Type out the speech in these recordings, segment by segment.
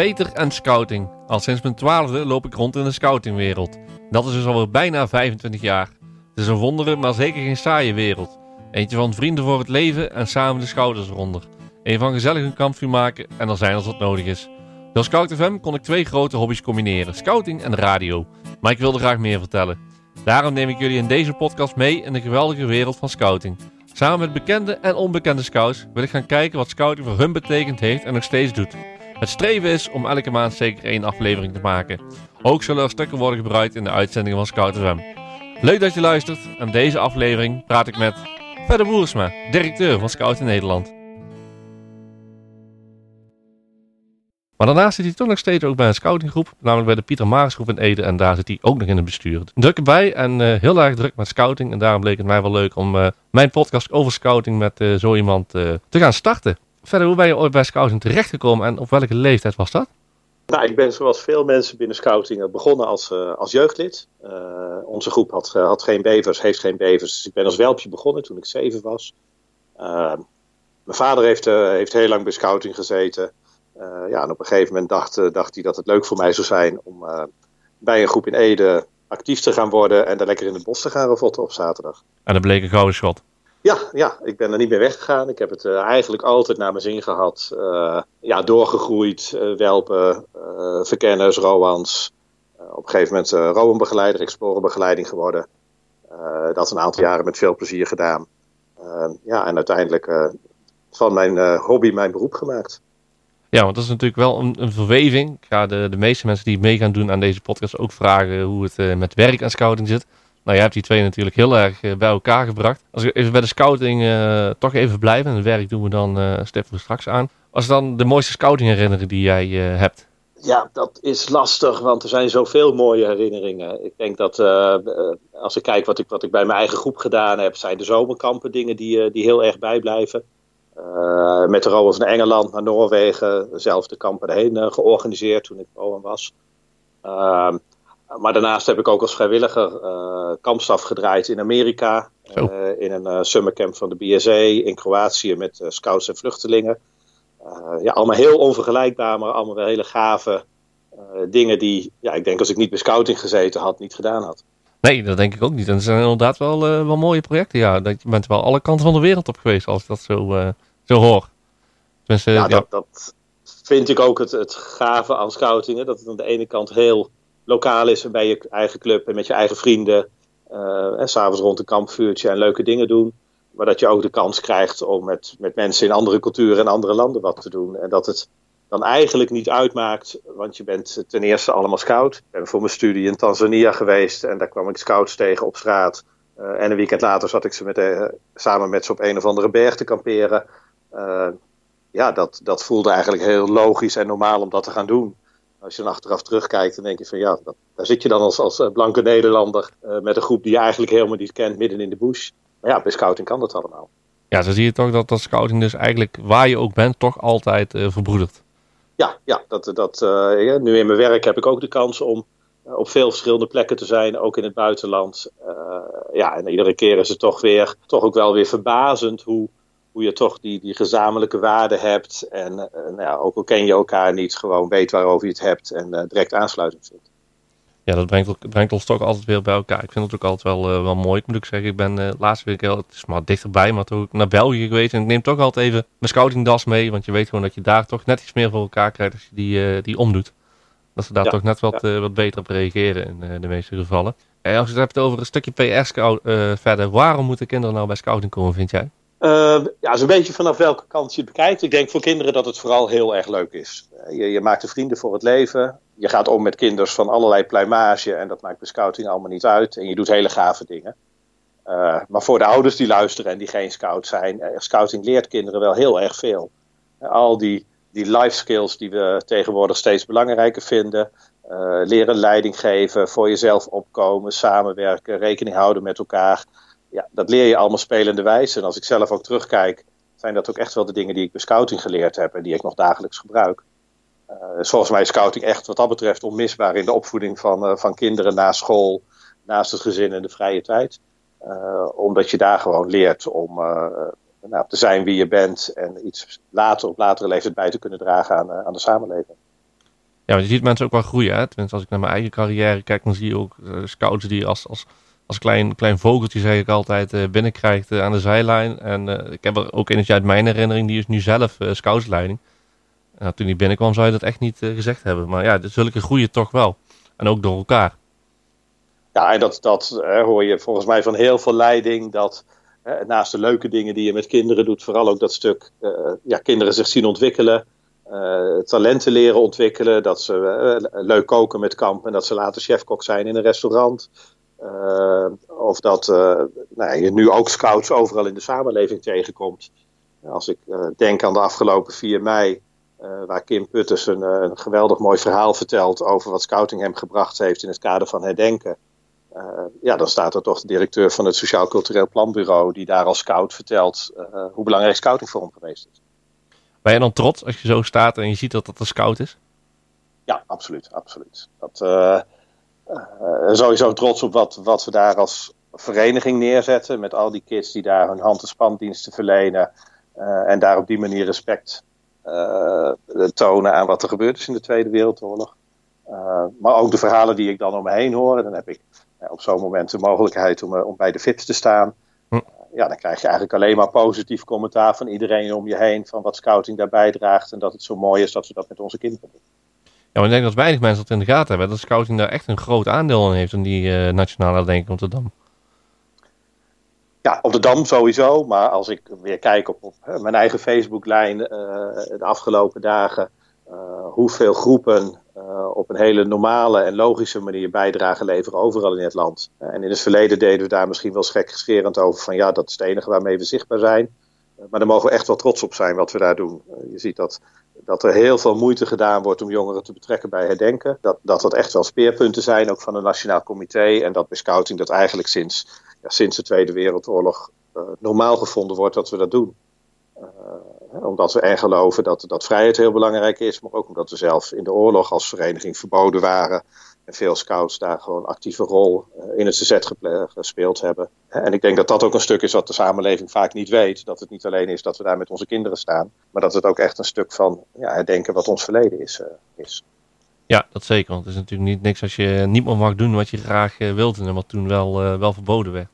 Peter en scouting. Al sinds mijn twaalfde loop ik rond in de scoutingwereld. Dat is dus alweer bijna 25 jaar. Het is een wondere, maar zeker geen saaie wereld. Eentje van vrienden voor het leven en samen de schouders eronder. Een van gezellig een kampvuur maken en er zijn als wat nodig is. Door Scout FM kon ik twee grote hobby's combineren: scouting en radio. Maar ik wilde graag meer vertellen. Daarom neem ik jullie in deze podcast mee in de geweldige wereld van scouting. Samen met bekende en onbekende scouts wil ik gaan kijken wat scouting voor hun betekend heeft en nog steeds doet. Het streven is om elke maand zeker één aflevering te maken. Ook zullen er stukken worden gebruikt in de uitzendingen van Scout FM. Leuk dat je luistert en deze aflevering praat ik met Verder Boersma, directeur van Scout in Nederland. Maar daarnaast zit hij toch nog steeds ook bij een scoutinggroep, namelijk bij de Pieter Marisgroep in Ede. En daar zit hij ook nog in het bestuur. Druk erbij en uh, heel erg druk met scouting. En daarom bleek het mij wel leuk om uh, mijn podcast over scouting met uh, zo iemand te gaan starten. Verder, hoe ben je ooit bij scouting terechtgekomen en op welke leeftijd was dat? Nou, ik ben zoals veel mensen binnen scouting begonnen als, als jeugdlid. onze groep had, had geen bevers, heeft geen bevers. Dus ik ben als welpje begonnen toen ik zeven was. mijn vader heeft, heeft heel lang bij scouting gezeten. Uh, ja, en op een gegeven moment dacht, uh, dacht hij dat het leuk voor mij zou zijn om uh, bij een groep in Ede actief te gaan worden en daar lekker in het bos te gaan ravotten op zaterdag. En dat bleek een gouden schot. Ja, ja, ik ben er niet meer weggegaan. Ik heb het eigenlijk altijd naar mijn zin gehad. ja, doorgegroeid, welpen, verkenners, Roans. op een gegeven moment uh, Rowan-begeleider, explorenbegeleiding geworden. dat een aantal jaren met veel plezier gedaan. ja, en uiteindelijk van mijn hobby mijn beroep gemaakt. Ja, want dat is natuurlijk wel een, een verweving. Ik ga de, de meeste mensen die mee gaan doen aan deze podcast ook vragen hoe het met werk en scouting zit. Nou, jij hebt die twee natuurlijk heel erg uh, bij elkaar gebracht. Als we even bij de scouting uh, toch even blijven, en het werk doen we dan stippen we straks aan. Als dan de mooiste scouting herinneren die jij hebt? Ja, dat is lastig, want er zijn zoveel mooie herinneringen. Ik denk dat als ik kijk wat ik, wat ik bij mijn eigen groep gedaan heb, zijn de zomerkampen dingen die, die heel erg bijblijven. Met de Rowan naar Engeland, naar Noorwegen, zelf de kampen erheen georganiseerd toen ik Rowan was. Maar daarnaast heb ik ook als vrijwilliger uh, kampstaf gedraaid in Amerika. in een summercamp van de BSA in Kroatië met scouts en vluchtelingen. ja, allemaal heel onvergelijkbaar, maar allemaal wel hele gave dingen die, ja, ik denk als ik niet bij scouting gezeten had, niet gedaan had. Nee, dat denk ik ook niet. En het zijn inderdaad wel, wel mooie projecten. Ja, je bent wel alle kanten van de wereld op geweest als ik dat zo, zo hoor. ja, ja. Dat, dat, vind ik ook het, het gave aan scoutingen. Dat het aan de ene kant heel lokaal is bij je eigen club en met je eigen vrienden. Uh, en s'avonds rond een kampvuurtje en leuke dingen doen. Maar dat je ook de kans krijgt om met, met mensen in andere culturen en andere landen wat te doen. En dat het dan eigenlijk niet uitmaakt, want je bent ten eerste allemaal scout. Ik ben voor mijn studie in Tanzania geweest en daar kwam ik scouts tegen op straat. Uh, en een weekend later zat ik ze met, uh, samen met ze op een of andere berg te kamperen. Ja, dat, dat voelde eigenlijk heel logisch en normaal om dat te gaan doen. Als je dan achteraf terugkijkt, dan denk je van ja, dat, daar zit je dan als, als blanke Nederlander met een groep die je eigenlijk helemaal niet kent midden in de bush. Maar ja, bij scouting kan dat allemaal. Ja, zo zie je toch dat, dat scouting dus eigenlijk waar je ook bent toch altijd verbroedert. Ja, ja dat, dat, nu in mijn werk heb ik ook de kans om op veel verschillende plekken te zijn, ook in het buitenland. Uh, ja, en iedere keer is het toch weer, toch ook wel weer verbazend hoe, hoe je toch die, die gezamenlijke waarden hebt. En uh, nou ja, ook al ken je elkaar niet, gewoon weet waarover je het hebt en uh, direct aansluiting vindt. Ja, dat brengt, brengt, ons toch altijd weer bij elkaar. Ik vind het ook altijd wel, wel mooi. Ik moet ook zeggen, ik ben laatste week, heel, het is maar dichterbij, maar toch naar België geweest. En ik neem toch altijd even mijn scoutingdas mee, want je weet gewoon dat je daar toch net iets meer voor elkaar krijgt als je die, die omdoet. Dat ze daar toch net wat, uh, wat beter op reageren in uh, de meeste gevallen. En als je het hebt over een stukje PR-scout uh, verder, waarom moeten kinderen nou bij scouting komen, vind jij? Ja, is een beetje vanaf welke kant je het bekijkt. Ik denk voor kinderen dat het vooral heel erg leuk is. Je, je maakt er vrienden voor het leven. Je gaat om met kinders van allerlei pluimage en dat maakt bij scouting allemaal niet uit. En je doet hele gave dingen. maar voor de ouders die luisteren en die geen scout zijn, scouting leert kinderen wel heel erg veel. al die die life skills die we tegenwoordig steeds belangrijker vinden. Leren leiding geven, voor jezelf opkomen, samenwerken, rekening houden met elkaar. Ja, dat leer je allemaal spelende wijze. En als ik zelf ook terugkijk, zijn dat ook echt wel de dingen die ik bij scouting geleerd heb en die ik nog dagelijks gebruik. Uh, volgens mij is scouting echt wat dat betreft onmisbaar in de opvoeding van, uh, van kinderen na school, naast het gezin en de vrije tijd. omdat je daar gewoon leert om nou, te zijn wie je bent en iets later op latere leeftijd bij te kunnen dragen aan, eh, aan de samenleving. Ja, want je ziet mensen ook wel groeien. Hè? Tenminste, als ik naar mijn eigen carrière kijk, dan zie je ook scouts die als, als, als klein, klein vogeltje, zeg ik altijd, uh, binnenkrijgt uh, aan de zijlijn. En ik heb er ook eentje uit mijn herinnering, die is nu zelf scoutsleiding. En toen die binnenkwam, zou je dat echt niet gezegd hebben. Maar ja, zulke groeien toch wel. En ook door elkaar. Ja, en dat, dat hoor je volgens mij van heel veel leiding. Dat naast de leuke dingen die je met kinderen doet, vooral ook dat stuk ja, kinderen zich zien ontwikkelen. Talenten leren ontwikkelen. Dat ze leuk koken met kamp en dat ze later chefkok zijn in een restaurant. Uh, of dat nou, je nu ook scouts overal in de samenleving tegenkomt. Als ik denk aan de afgelopen 4 mei, waar Kim Putters een, een, geweldig mooi verhaal vertelt over wat scouting hem gebracht heeft in het kader van herdenken. ja, dan staat er toch de directeur van het Sociaal Cultureel Planbureau, die daar als scout vertelt hoe belangrijk scouting voor hem geweest is. Ben je dan trots als je zo staat en je ziet dat dat een scout is? Ja, absoluut. absoluut. Dat, sowieso trots op wat, wat we daar als vereniging neerzetten. Met al die kids die daar hun hand- en spandiensten verlenen. Uh, en daar op die manier respect tonen aan wat er gebeurd is in de Tweede Wereldoorlog. maar ook de verhalen die ik dan om me heen hoor. Dan heb ik op zo'n moment de mogelijkheid om, om bij de FIPS te staan ja, dan krijg je eigenlijk alleen maar positief commentaar van iedereen om je heen. Van wat scouting daar bijdraagt. En dat het zo mooi is dat we dat met onze kinderen doen. Ja, ik denk dat weinig mensen dat in de gaten hebben. Dat scouting daar echt een groot aandeel in heeft in die uh, nationale herdenking op de. Ja, op de Dam sowieso. Maar als ik weer kijk op, op mijn eigen Facebooklijn uh, de afgelopen dagen. Hoeveel groepen op een hele normale en logische manier bijdrage leveren overal in het land. En in het verleden deden we daar misschien wel schekgescherend over van ja, dat is het enige waarmee we zichtbaar zijn. Maar daar mogen we echt wel trots op zijn wat we daar doen. je ziet dat, dat er heel veel moeite gedaan wordt om jongeren te betrekken bij herdenken. Dat, dat dat echt wel speerpunten zijn, ook van een nationaal comité. En dat bij scouting dat eigenlijk sinds, ja, sinds de Tweede Wereldoorlog normaal gevonden wordt dat we dat doen. Uh, omdat we er geloven dat, dat vrijheid heel belangrijk is, maar ook omdat we zelf in de oorlog als vereniging verboden waren. Veel scouts daar gewoon actieve rol uh, in het CZ gespeeld hebben. En ik denk dat dat ook een stuk is wat de samenleving vaak niet weet. Dat het niet alleen is dat we daar met onze kinderen staan, maar dat het ook echt een stuk van ja, herdenken wat ons verleden is. Uh, is. Ja, dat zeker. Want het is natuurlijk niet niks als je niet meer mag doen wat je graag wilt en wat toen wel, wel verboden werd.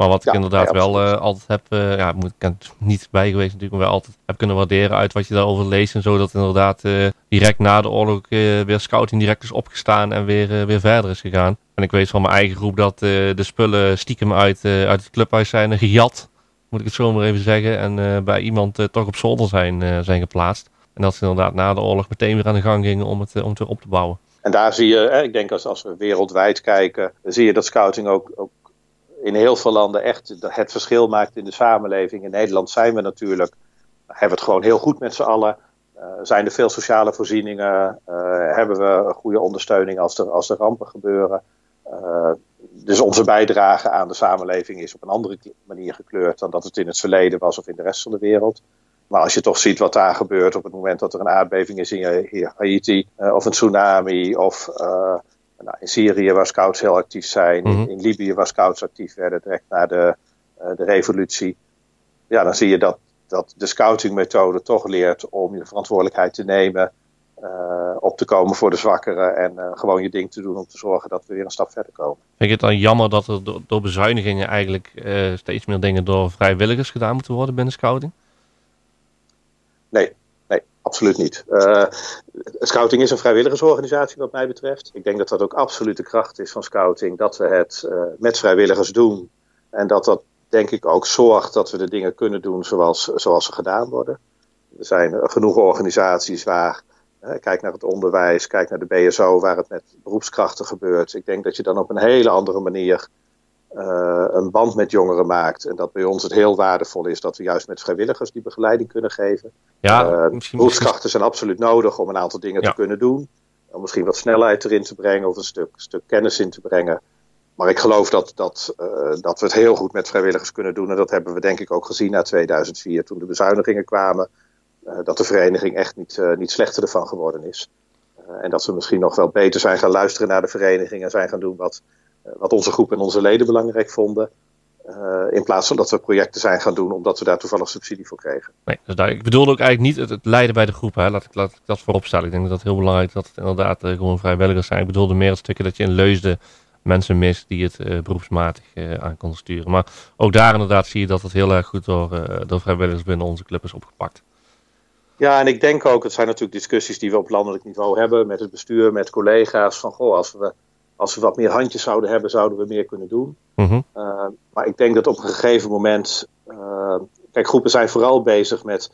Maar wat ik inderdaad wel uh, altijd heb, uh, ja, moet, ik niet bij geweest natuurlijk, maar wel altijd heb kunnen waarderen uit wat je daarover leest en zo. Dat inderdaad uh, direct na de oorlog weer scouting direct is opgestaan en weer, weer verder is gegaan. En ik weet van mijn eigen groep dat de spullen stiekem uit, uit het clubhuis zijn gejat, moet ik het zo maar even zeggen. En bij iemand toch op zolder zijn, zijn geplaatst. En dat ze inderdaad na de oorlog meteen weer aan de gang gingen om het, om het weer op te bouwen. En daar zie je, ik denk als, als we wereldwijd kijken, zie je dat scouting ook, ook in heel veel landen echt het verschil maakt in de samenleving. In Nederland zijn we natuurlijk, hebben we het gewoon heel goed met z'n allen. Uh, zijn er veel sociale voorzieningen? Uh, hebben we goede ondersteuning als er, als er rampen gebeuren? Uh, dus onze bijdrage aan de samenleving is op een andere manier gekleurd dan dat het in het verleden was of in de rest van de wereld. Maar als je toch ziet wat daar gebeurt op het moment dat er een aardbeving is in Haiti, of een tsunami, of nou, in Syrië waar scouts heel actief zijn, mm -hmm. in, in, Libië waar scouts actief werden direct na de, uh, de revolutie. Ja, dan zie je dat, dat de scoutingmethode toch leert om je verantwoordelijkheid te nemen, uh, op te komen voor de zwakkeren en uh, gewoon je ding te doen om te zorgen dat we weer een stap verder komen. Vind je het dan jammer dat er door, door bezuinigingen eigenlijk steeds meer dingen door vrijwilligers gedaan moeten worden binnen scouting? Nee, Absoluut niet. Uh, scouting is een vrijwilligersorganisatie wat mij betreft. Ik denk dat dat ook absoluut de kracht is van scouting. Dat we het uh, met vrijwilligers doen. En dat dat denk ik ook zorgt dat we de dingen kunnen doen zoals, zoals ze gedaan worden. Er zijn genoeg organisaties waar, kijk naar het onderwijs, kijk naar de BSO, waar het met beroepskrachten gebeurt. Ik denk dat je dan op een hele andere manier uh, een band met jongeren maakt. En dat bij ons het heel waardevol is dat we juist met vrijwilligers die begeleiding kunnen geven. Ja, uh, zijn absoluut nodig om een aantal dingen ja. te kunnen doen. Om misschien wat snelheid erin te brengen of een stuk, stuk kennis in te brengen. Maar ik geloof dat, dat, uh, dat we het heel goed met vrijwilligers kunnen doen. En dat hebben we denk ik ook gezien na 2004 toen de bezuinigingen kwamen. dat de vereniging echt niet, niet slechter ervan geworden is. en dat we misschien nog wel beter zijn gaan luisteren naar de vereniging en zijn gaan doen wat, wat onze groep en onze leden belangrijk vonden. in plaats van dat we projecten zijn gaan doen omdat we daar toevallig subsidie voor kregen. Nee, dus ik bedoelde ook eigenlijk niet het, het leiden bij de groep. Hè. Laat, ik, laat ik dat voorop stellen. Ik denk dat het heel belangrijk is dat het inderdaad gewoon vrijwilligers zijn. Ik bedoelde meer het stukje dat je in Leusden mensen mist die het beroepsmatig aan konden sturen. Maar ook daar inderdaad zie je dat het heel erg goed door, door vrijwilligers binnen onze club is opgepakt. Ja, en ik denk ook, het zijn natuurlijk discussies die we op landelijk niveau hebben met het bestuur, met collega's. Van goh, als we, als we wat meer handjes zouden hebben, zouden we meer kunnen doen. Mhm. Uh, maar ik denk dat op een gegeven moment. Uh, kijk, groepen zijn vooral bezig met,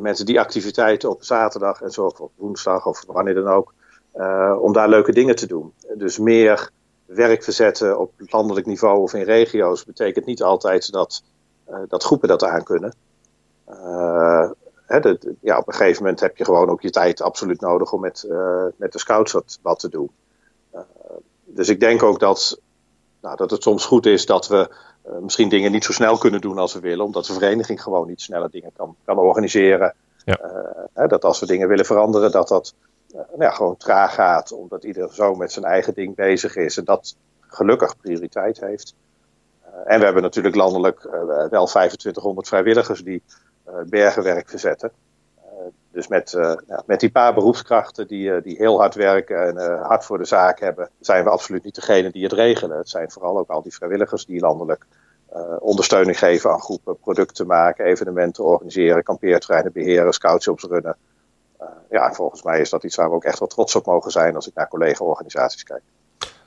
met die activiteiten op zaterdag en zo, of op woensdag of wanneer dan ook. Uh, om daar leuke dingen te doen. Dus meer werk verzetten op landelijk niveau of in regio's betekent niet altijd dat, dat groepen dat aan kunnen ja, op een gegeven moment heb je gewoon ook je tijd absoluut nodig om met, met de scouts wat, wat te doen. Dus ik denk ook dat, nou, dat het soms goed is dat we uh, misschien dingen niet zo snel kunnen doen als we willen, omdat de vereniging gewoon niet sneller dingen kan, kan organiseren. Ja. Hè, dat als we dingen willen veranderen, dat dat nou ja, gewoon traag gaat, omdat ieder zo met zijn eigen ding bezig is en dat gelukkig prioriteit heeft. en we hebben natuurlijk landelijk wel 2500 vrijwilligers die eh, bergenwerk verzetten. Eh, dus met, eh, ja, met die paar beroepskrachten die, die heel hard werken en hard voor de zaak hebben, zijn we absoluut niet degene die het regelen. Het zijn vooral ook al die vrijwilligers die landelijk ondersteuning geven aan groepen, producten maken, evenementen organiseren, kampeerterreinen beheren, scoutsjobs runnen. ja, volgens mij is dat iets waar we ook echt wel trots op mogen zijn als ik naar collega-organisaties kijk.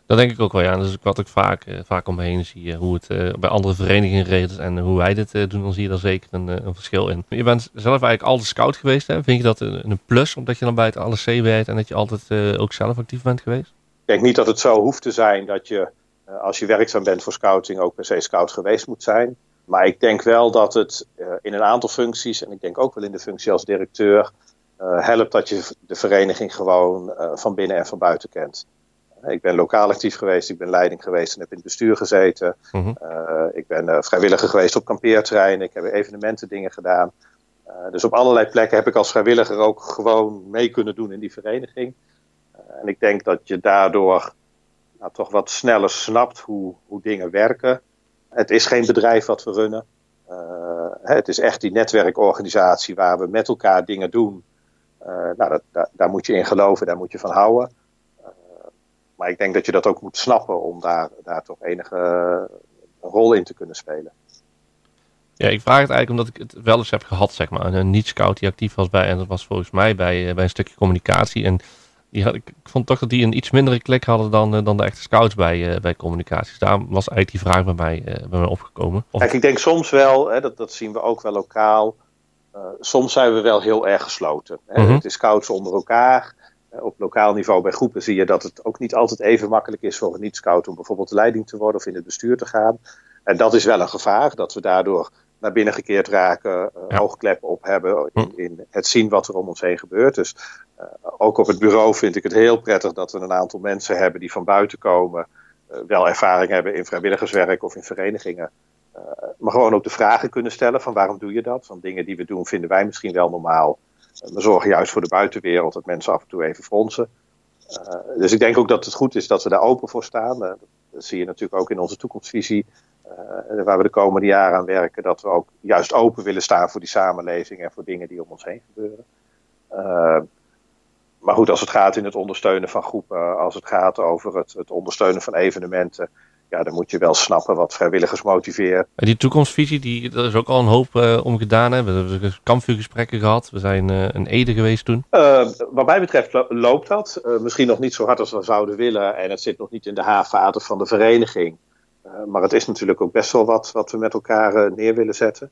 Dat denk ik ook wel, ja. Dat is wat ik vaak, uh, vaak om me heen zie. Uh, hoe het uh, bij andere verenigingen regelt en hoe wij dit doen, dan zie je daar zeker een, een, verschil in. Je bent zelf eigenlijk altijd scout geweest. Hè? Vind je dat een, een plus, omdat je dan bij het ALC werkt en dat je altijd ook zelf actief bent geweest? Ik denk niet dat het zo hoeft te zijn dat je, als je werkzaam bent voor scouting, ook per se scout geweest moet zijn. Maar ik denk wel dat het in een aantal functies, en ik denk ook wel in de functie als directeur, helpt dat je de vereniging gewoon van binnen en van buiten kent. Ik ben lokaal actief geweest, ik ben leiding geweest en heb in het bestuur gezeten. Mhm. Uh, ik ben uh, vrijwilliger geweest op kampeerterreinen, ik heb evenementen dingen gedaan. Uh, dus op allerlei plekken heb ik als vrijwilliger ook gewoon mee kunnen doen in die vereniging. en ik denk dat je daardoor nou, toch wat sneller snapt hoe, hoe dingen werken. Het is geen bedrijf wat we runnen. het is echt die netwerkorganisatie waar we met elkaar dingen doen. nou, dat, daar, daar moet je in geloven, daar moet je van houden. Maar ik denk dat je dat ook moet snappen om daar, daar toch enige eh, rol in te kunnen spelen. Ja, ik vraag het eigenlijk omdat ik het wel eens heb gehad, zeg maar. Een niet-scout die actief was bij, en dat was volgens mij bij, eh, bij een stukje communicatie. En die had, ik, vond toch dat die een iets mindere klik hadden dan, eh, dan de echte scouts bij, bij communicaties. Daar was eigenlijk die vraag bij mij, bij mij opgekomen. Of... Kijk, ik denk soms wel, hè, dat, dat zien we ook wel lokaal. Uh, soms zijn we wel heel erg gesloten. Hè. Mhm. Het is scouts onder elkaar. Op lokaal niveau bij groepen zie je dat het ook niet altijd even makkelijk is voor een niet-scout om bijvoorbeeld leiding te worden of in het bestuur te gaan. En dat is wel een gevaar, dat we daardoor naar binnen gekeerd raken, uh, Ja. oogkleppen op hebben in, in het zien wat er om ons heen gebeurt. Dus uh, ook op het bureau vind ik het heel prettig dat we een aantal mensen hebben die van buiten komen, uh, wel ervaring hebben in vrijwilligerswerk of in verenigingen. Uh, maar gewoon ook de vragen kunnen stellen van waarom doe je dat? Want dingen die we doen vinden wij misschien wel normaal. We zorgen juist voor de buitenwereld dat mensen af en toe even fronsen. Uh, dus ik denk ook dat het goed is dat we daar open voor staan. Uh, dat zie je natuurlijk ook in onze toekomstvisie, uh, waar we de komende jaren aan werken, dat we ook juist open willen staan voor die samenleving en voor dingen die om ons heen gebeuren. maar goed, als het gaat in het ondersteunen van groepen, als het gaat over het, het ondersteunen van evenementen, ja, dan moet je wel snappen wat vrijwilligers motiveert. En die toekomstvisie, die, er is ook al een hoop uh, om gedaan. Hè? We hebben kampvuurgesprekken gehad. We zijn uh, in Ede geweest toen. Uh, wat mij betreft lo loopt dat. misschien nog niet zo hard als we zouden willen. En het zit nog niet in de haarvaten van de vereniging. maar het is natuurlijk ook best wel wat wat we met elkaar neer willen zetten.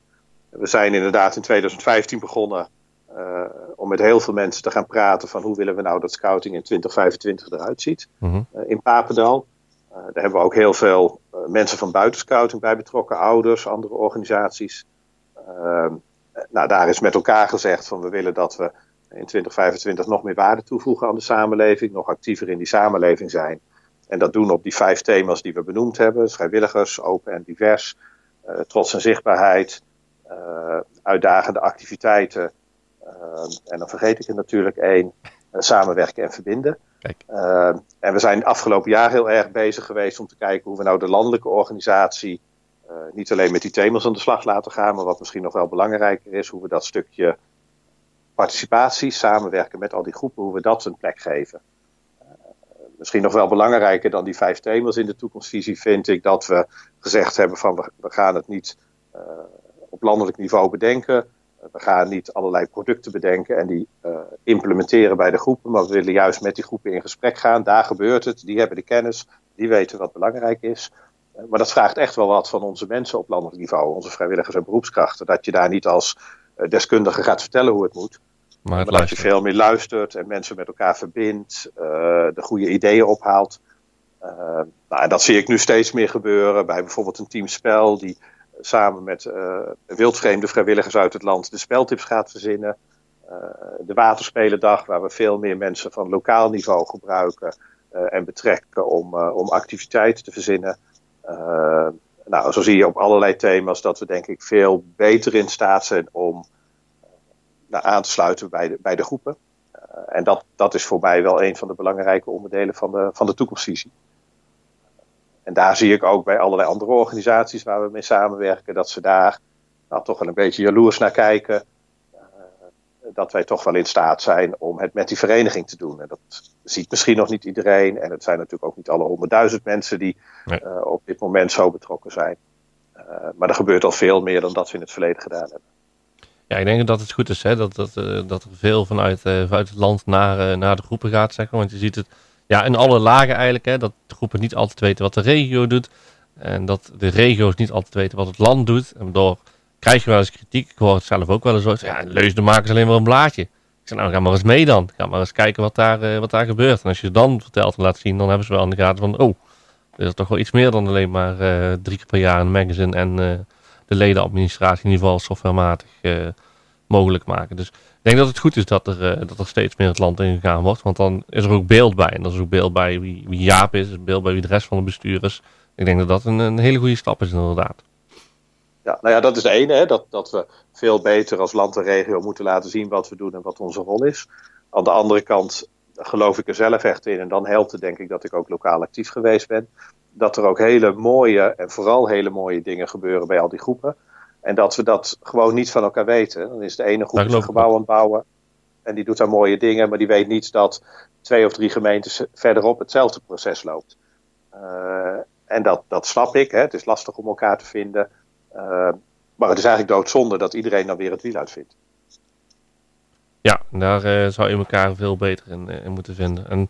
We zijn inderdaad in 2015 begonnen om met heel veel mensen te gaan praten van hoe willen we nou dat scouting in 2025 eruit ziet. -hmm. in Papendal. Uh, daar hebben we ook heel veel uh, mensen van buitenscouting bij betrokken, ouders, andere organisaties. Uh, nou, daar is met elkaar gezegd van we willen dat we in 2025 nog meer waarde toevoegen aan de samenleving, nog actiever in die samenleving zijn. En dat doen op die vijf thema's die we benoemd hebben: vrijwilligers, open en divers, trots en zichtbaarheid, uitdagende activiteiten. en dan vergeet ik er natuurlijk één: samenwerken en verbinden. Uh, en we zijn afgelopen jaar heel erg bezig geweest om te kijken hoe we nou de landelijke organisatie niet alleen met die thema's aan de slag laten gaan, maar wat misschien nog wel belangrijker is, hoe we dat stukje participatie, samenwerken met al die groepen, hoe we dat een plek geven. misschien nog wel belangrijker dan die vijf thema's in de toekomstvisie vind ik dat we gezegd hebben van we, we gaan het niet op landelijk niveau bedenken. We gaan niet allerlei producten bedenken en die uh, implementeren bij de groepen, maar we willen juist met die groepen in gesprek gaan. Daar gebeurt het, die hebben de kennis, die weten wat belangrijk is. Uh, maar dat vraagt echt wel wat van onze mensen op landelijk niveau, onze vrijwilligers en beroepskrachten. Dat je daar niet als uh, deskundige gaat vertellen hoe het moet, maar, maar dat je veel meer luistert en mensen met elkaar verbindt, de goede ideeën ophaalt. nou, dat zie ik nu steeds meer gebeuren bij bijvoorbeeld een teamspel die samen met uh, wildvreemde vrijwilligers uit het land de speltips gaat verzinnen. Uh, de Waterspelendag, waar we veel meer mensen van lokaal niveau gebruiken uh, en betrekken om, om activiteiten te verzinnen. nou, zo zie je op allerlei thema's dat we denk ik veel beter in staat zijn om nou, aan te sluiten bij de, bij de groepen. en dat, dat is voor mij wel een van de belangrijke onderdelen van de, van de toekomstvisie. En daar zie ik ook bij allerlei andere organisaties waar we mee samenwerken, dat ze daar nou, toch wel een beetje jaloers naar kijken. Uh, dat wij toch wel in staat zijn om het met die vereniging te doen. En dat ziet misschien nog niet iedereen. En het zijn natuurlijk ook niet alle honderdduizend mensen die nee. uh, op dit moment zo betrokken zijn. Uh, maar er gebeurt al veel meer dan dat we in het verleden gedaan hebben. Ja, ik denk dat het goed is hè, dat, dat, dat er veel vanuit, vanuit het land naar, naar de groepen gaat. Zeg maar. Want je ziet het ja, in alle lagen eigenlijk. Hè, dat groepen niet altijd weten wat de regio doet. En dat de regio's niet altijd weten wat het land doet. En daardoor krijg je wel eens kritiek. Ik hoor het zelf ook wel eens zo. Ja, leusden maken ze alleen maar een blaadje. Ik zeg, nou ga maar eens mee dan. Ga maar eens kijken wat daar, uh, wat daar gebeurt. En als je dan vertelt en laat zien, dan hebben ze wel in de gaten van... Oh, er is toch wel iets meer dan alleen maar uh, drie keer per jaar een magazine en uh, de ledenadministratie in ieder geval softwarematig mogelijk maken. Dus ik denk dat het goed is dat er, uh, dat er steeds meer het land ingegaan wordt. Want dan is er ook beeld bij. En er is ook beeld bij wie, Jaap is. Beeld bij wie de rest van de bestuur is. Ik denk dat dat een, een hele goede stap is inderdaad. Ja, nou ja, dat is de ene. Hè, dat, dat we veel beter als land en regio moeten laten zien wat we doen en wat onze rol is. Aan de andere kant geloof ik er zelf echt in. En dan helpt het denk ik dat ik ook lokaal actief geweest ben. Dat er ook hele mooie en vooral hele mooie dingen gebeuren bij al die groepen. En dat we dat gewoon niet van elkaar weten. Dan is de ene groep een gebouw aan het bouwen. En die doet daar mooie dingen. Maar die weet niet dat twee of drie gemeentes verderop hetzelfde proces loopt. Uh, en dat, dat snap ik. Hè. Het is lastig om elkaar te vinden. Uh, maar het is eigenlijk doodzonde dat iedereen dan weer het wiel uitvindt. Ja, daar uh, zou je elkaar veel beter in, in moeten vinden. En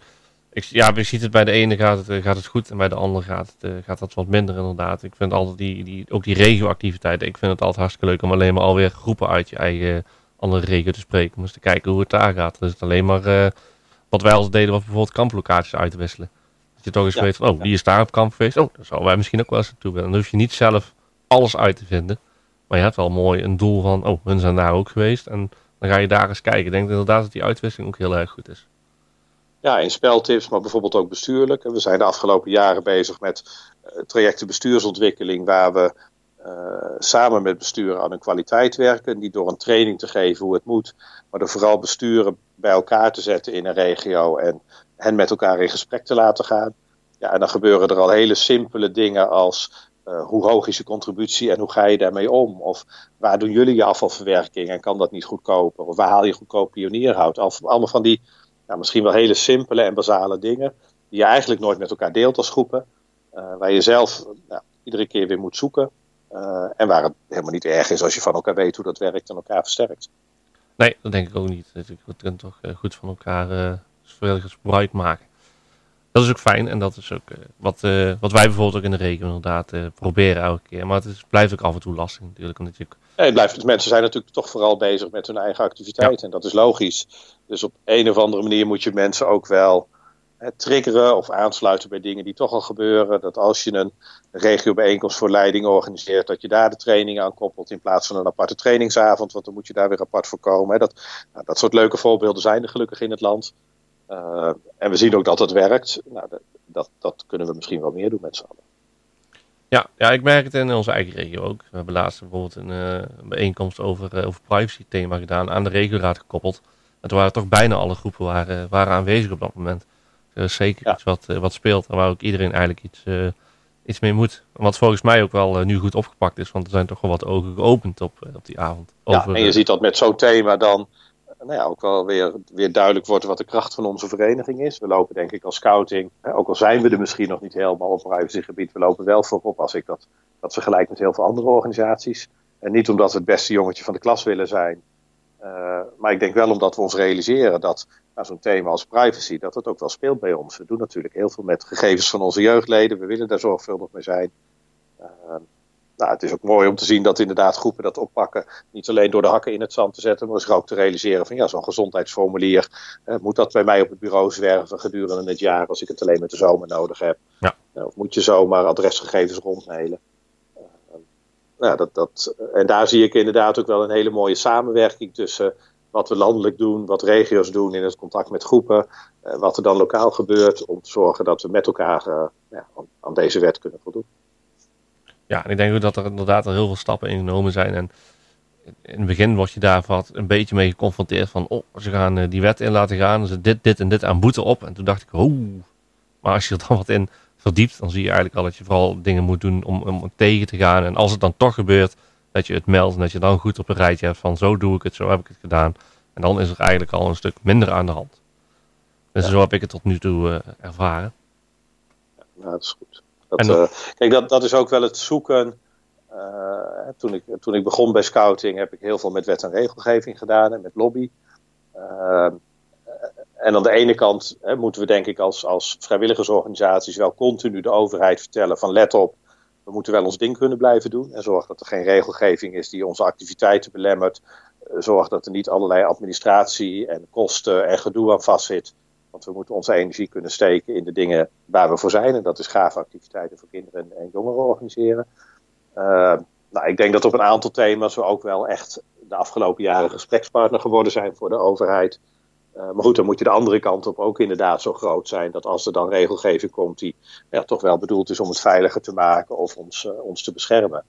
ik, ja, je ziet het bij de ene gaat het, gaat het goed en bij de andere gaat, het, uh, gaat dat wat minder inderdaad. Ik vind altijd die, die, ook die regioactiviteiten, ik vind het altijd hartstikke leuk om alleen maar alweer groepen uit je eigen andere regio te spreken. Om eens te kijken hoe het daar gaat. Dus het alleen maar uh, wat wij altijd deden, was bijvoorbeeld kamplocaties uit te wisselen. Dat je toch eens ja, weet van, oh, wie is daar op kamp geweest? Oh, daar zouden wij misschien ook wel eens naartoe willen. Dan hoef je niet zelf alles uit te vinden. Maar je hebt wel mooi een doel van, oh, hun zijn daar ook geweest. En dan ga je daar eens kijken. Ik denk inderdaad dat die uitwisseling ook heel erg goed is ja, in speltips, maar bijvoorbeeld ook bestuurlijk. We zijn de afgelopen jaren bezig met uh, trajecten bestuursontwikkeling, waar we uh, samen met besturen aan een kwaliteit werken. Niet door een training te geven hoe het moet, maar door vooral besturen bij elkaar te zetten in een regio en hen met elkaar in gesprek te laten gaan. Ja, en dan gebeuren er al hele simpele dingen als uh, hoe hoog is je contributie en hoe ga je daarmee om? Of waar doen jullie je afvalverwerking en kan dat niet goedkoper? Of waar haal je goedkoop pionierhout? Allemaal van die nou, misschien wel hele simpele en basale dingen. Die je eigenlijk nooit met elkaar deelt als groepen. Uh, waar je zelf iedere keer weer moet zoeken. Uh, en waar het helemaal niet erg is als je van elkaar weet hoe dat werkt en elkaar versterkt. Nee, dat denk ik ook niet. We kunnen toch eh, goed van elkaar uh, gebruik maken. Dat is ook fijn en dat is ook wat, wat wij bijvoorbeeld ook in de regio inderdaad proberen elke keer. Maar het is, blijft ook af en toe lastig natuurlijk. Omdat je Nee, het blijft, mensen zijn natuurlijk toch vooral bezig met hun eigen activiteit. Ja. En dat is logisch. Dus op een of andere manier moet je mensen ook wel hè, triggeren of aansluiten bij dingen die toch al gebeuren. Dat als je een regiobijeenkomst voor leiding organiseert, dat je daar de training aan koppelt in plaats van een aparte trainingsavond. Want dan moet je daar weer apart voor komen. Hè. Dat, nou, dat soort leuke voorbeelden zijn er gelukkig in het land. Uh, en we zien ook dat het werkt. Nou, dat, dat, dat kunnen we misschien wel meer doen met z'n allen. Ja, ja, ik merk het in onze eigen regio ook. We hebben laatst bijvoorbeeld een, uh, bijeenkomst over, uh, over privacy thema gedaan, aan de regioraad gekoppeld. En toen waren toch bijna alle groepen waren, waren aanwezig op dat moment. Dus zeker ja. iets wat, wat speelt en waar ook iedereen eigenlijk iets, iets mee moet. Wat volgens mij ook wel nu goed opgepakt is, want er zijn toch wel wat ogen geopend op, op die avond. ja, en je ziet dat met zo'n thema dan nou ja, ook wel weer, weer duidelijk wordt wat de kracht van onze vereniging is. We lopen denk ik als scouting, ook al zijn we er misschien nog niet helemaal op privacygebied, we lopen wel voorop als ik dat, dat vergelijk met heel veel andere organisaties. En niet omdat we het beste jongetje van de klas willen zijn, uh, maar ik denk wel omdat we ons realiseren dat nou, zo'n thema als privacy, dat het ook wel speelt bij ons. We doen natuurlijk heel veel met gegevens van onze jeugdleden, we willen daar zorgvuldig mee zijn. Uh, nou, het is ook mooi om te zien dat inderdaad groepen dat oppakken. Niet alleen door de hakken in het zand te zetten, maar zich ook te realiseren van ja, zo'n gezondheidsformulier. Eh, moet dat bij mij op het bureau zwerven gedurende het jaar als ik het alleen met de zomer nodig heb? Ja. Uh, of moet je zomaar adresgegevens rondmailen? Uh, nou, dat, dat, en daar zie ik inderdaad ook wel een hele mooie samenwerking tussen wat we landelijk doen, wat regio's doen in het contact met groepen, eh, wat er dan lokaal gebeurt, om te zorgen dat we met elkaar eh, ja, aan deze wet kunnen voldoen. Ja, en ik denk ook dat er inderdaad al heel veel stappen ingenomen zijn. En in het begin word je daar een beetje mee geconfronteerd van, oh, ze gaan eh, die wet in laten gaan, ze dit, dit en dit aan boete op. En toen dacht ik, oh, maar als je er dan wat in verdiept, dan zie je eigenlijk al dat je vooral dingen moet doen om, om tegen te gaan. En als het dan toch gebeurt, dat je het meldt en dat je dan goed op een rijtje hebt van, zo doe ik het, zo heb ik het gedaan. En dan is er eigenlijk al een stuk minder aan de hand. Dus zo heb ik het tot nu toe uh, ervaren. Ja, nou, dat is goed. Dat, uh, kijk, dat, dat is ook wel het zoeken. Uh, toen, ik, toen ik begon bij scouting heb ik heel veel met wet en regelgeving gedaan en met lobby. Uh, en aan de ene kant hè, moeten we denk ik als, als vrijwilligersorganisaties wel continu de overheid vertellen van let op, we moeten wel ons ding kunnen blijven doen. En zorg dat er geen regelgeving is die onze activiteiten belemmert. Zorg dat er niet allerlei administratie en kosten en gedoe aan vastzit. Want we moeten onze energie kunnen steken in de dingen waar we voor zijn. En dat is gave activiteiten voor kinderen en, jongeren organiseren. Uh, nou, ik denk dat op een aantal thema's we ook wel echt de afgelopen jaren gesprekspartner geworden zijn voor de overheid. Uh, maar goed, dan moet je de andere kant op ook inderdaad zo groot zijn dat als er dan regelgeving komt die ja, toch wel bedoeld is om het veiliger te maken of ons, uh, ons te beschermen,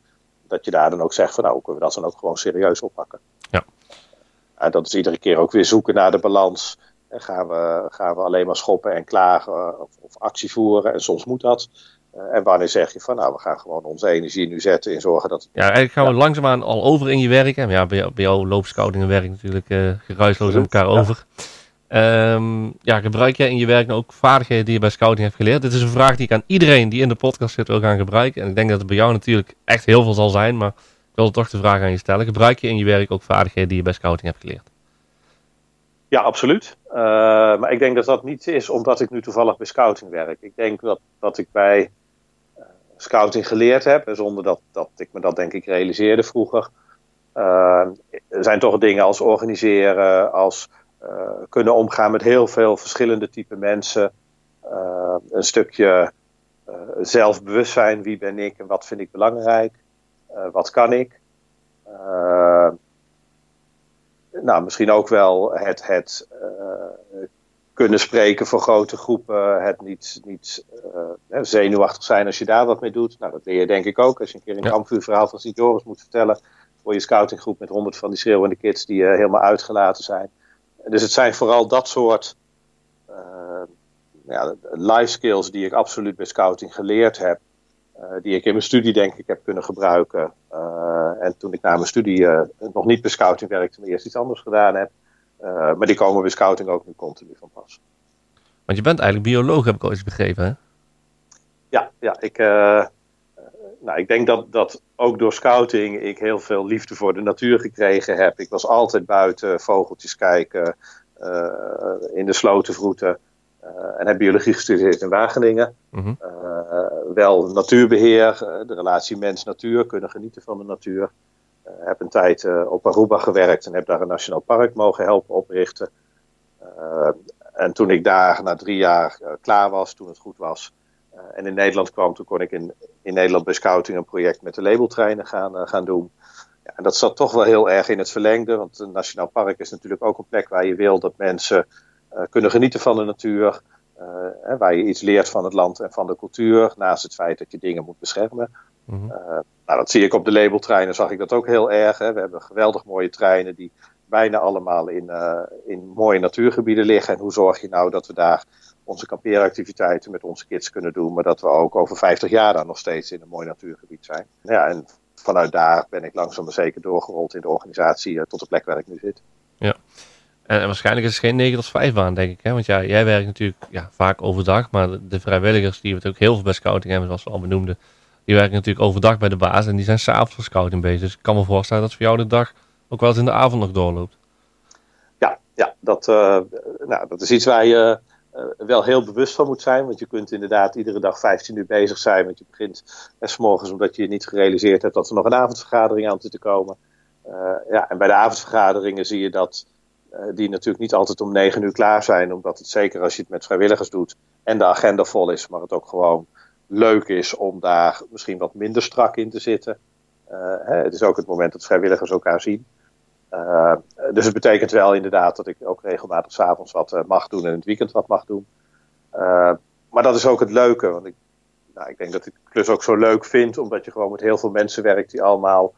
dat je daar dan ook zegt van nou, kunnen we dat dan ook gewoon serieus oppakken. Ja. dat is iedere keer ook weer zoeken naar de balans gaan we, gaan we alleen maar schoppen en klagen of, of actie voeren? En soms moet dat. Uh, en wanneer zeg je van nou, we gaan gewoon onze energie nu zetten in zorgen dat. Ja, eigenlijk gaan we langzaamaan al over in je werk. En ja, bij, jou, bij jou loopt scouting en werk natuurlijk uh, geruisloos aan elkaar over. Um, ja, gebruik jij in je werk nou ook vaardigheden die je bij scouting hebt geleerd? Dit is een vraag die ik aan iedereen die in de podcast zit wil gaan gebruiken. En ik denk dat het bij jou natuurlijk echt heel veel zal zijn, maar ik wil toch de vraag aan je stellen. Gebruik je in je werk ook vaardigheden die je bij scouting hebt geleerd? Ja, absoluut. Uh, maar ik denk dat dat niet is omdat ik nu toevallig bij scouting werk. Ik denk dat, dat ik bij uh, scouting geleerd heb, zonder dat, dat ik me dat denk ik realiseerde vroeger. Uh, er zijn toch dingen als organiseren, als kunnen omgaan met heel veel verschillende type mensen. een stukje zelfbewustzijn, wie ben ik en wat vind ik belangrijk, wat kan ik nou, misschien ook wel het, het uh, kunnen spreken voor grote groepen, het niet, niet uh, zenuwachtig zijn als je daar wat mee doet. Nou, dat leer je denk ik ook. Als je een keer een ja. kampvuurverhaal van Sint-Joris moet vertellen voor je scoutinggroep met honderd van die schreeuwende kids die uh, helemaal uitgelaten zijn. Dus het zijn vooral dat soort ja, life skills die ik absoluut bij scouting geleerd heb. Die ik in mijn studie denk ik heb kunnen gebruiken. Eh, en toen ik na mijn studie eh, nog niet bij scouting werkte, maar eerst iets anders gedaan heb. Eh, maar die komen bij scouting ook nu continu van pas. Want je bent eigenlijk bioloog, heb ik ooit begrepen, hè? Ja, ja ik, nou, ik denk dat, dat ook door scouting ik heel veel liefde voor de natuur gekregen heb. Ik was altijd buiten vogeltjes kijken, in de sloten vroeten. En heb biologie gestudeerd in Wageningen. Mm wel natuurbeheer, eh, de relatie mens-natuur, kunnen genieten van de natuur. Heb een tijd op Aruba gewerkt en heb daar een nationaal park mogen helpen oprichten. en toen ik daar na drie jaar klaar was, toen het goed was, en in Nederland kwam, toen kon ik in, in Nederland bij Scouting een project met de labeltreinen gaan, gaan doen. Ja, en dat zat toch wel heel erg in het verlengde, want een nationaal park is natuurlijk ook een plek waar je wil dat mensen kunnen genieten van de natuur. Uh, waar je iets leert van het land en van de cultuur, naast het feit dat je dingen moet beschermen. Mm -hmm. uh, nou, dat zie ik op de labeltreinen, zag ik dat ook heel erg. Hè. We hebben geweldig mooie treinen die bijna allemaal in, uh, in mooie natuurgebieden liggen. En hoe zorg je nou dat we daar onze kampeeractiviteiten met onze kids kunnen doen, maar dat we ook over 50 jaar dan nog steeds in een mooi natuurgebied zijn. Ja, en vanuit daar ben ik langzaam maar zeker doorgerold in de organisatie tot de plek waar ik nu zit. Ja. En, waarschijnlijk is het geen 9 tot 5 baan, denk ik. Hè? Want ja, jij werkt natuurlijk ja, vaak overdag, maar de, vrijwilligers die we ook heel veel bij scouting hebben, zoals we al benoemden, die werken natuurlijk overdag bij de baas en die zijn s'avonds voor scouting bezig. Dus ik kan me voorstellen dat voor jou de dag ook wel eens in de avond nog doorloopt. Ja, ja dat, uh, nou, dat is iets waar je uh, wel heel bewust van moet zijn. Want je kunt inderdaad iedere dag 15 uur bezig zijn. Want je begint s morgens omdat je niet gerealiseerd hebt dat er nog een avondvergadering aan zit te komen. Uh, ja, en bij de avondvergaderingen zie je dat die natuurlijk niet altijd om 9 uur klaar zijn. Omdat het zeker als je het met vrijwilligers doet en de agenda vol is, maar het ook gewoon leuk is om daar misschien wat minder strak in te zitten. Hè, het is ook het moment dat vrijwilligers elkaar zien. Uh, dus het betekent wel inderdaad dat ik ook regelmatig s'avonds wat mag doen en in het weekend wat mag doen. Maar dat is ook het leuke, want ik, nou, ik denk dat ik de klus ook zo leuk vind, omdat je gewoon met heel veel mensen werkt die allemaal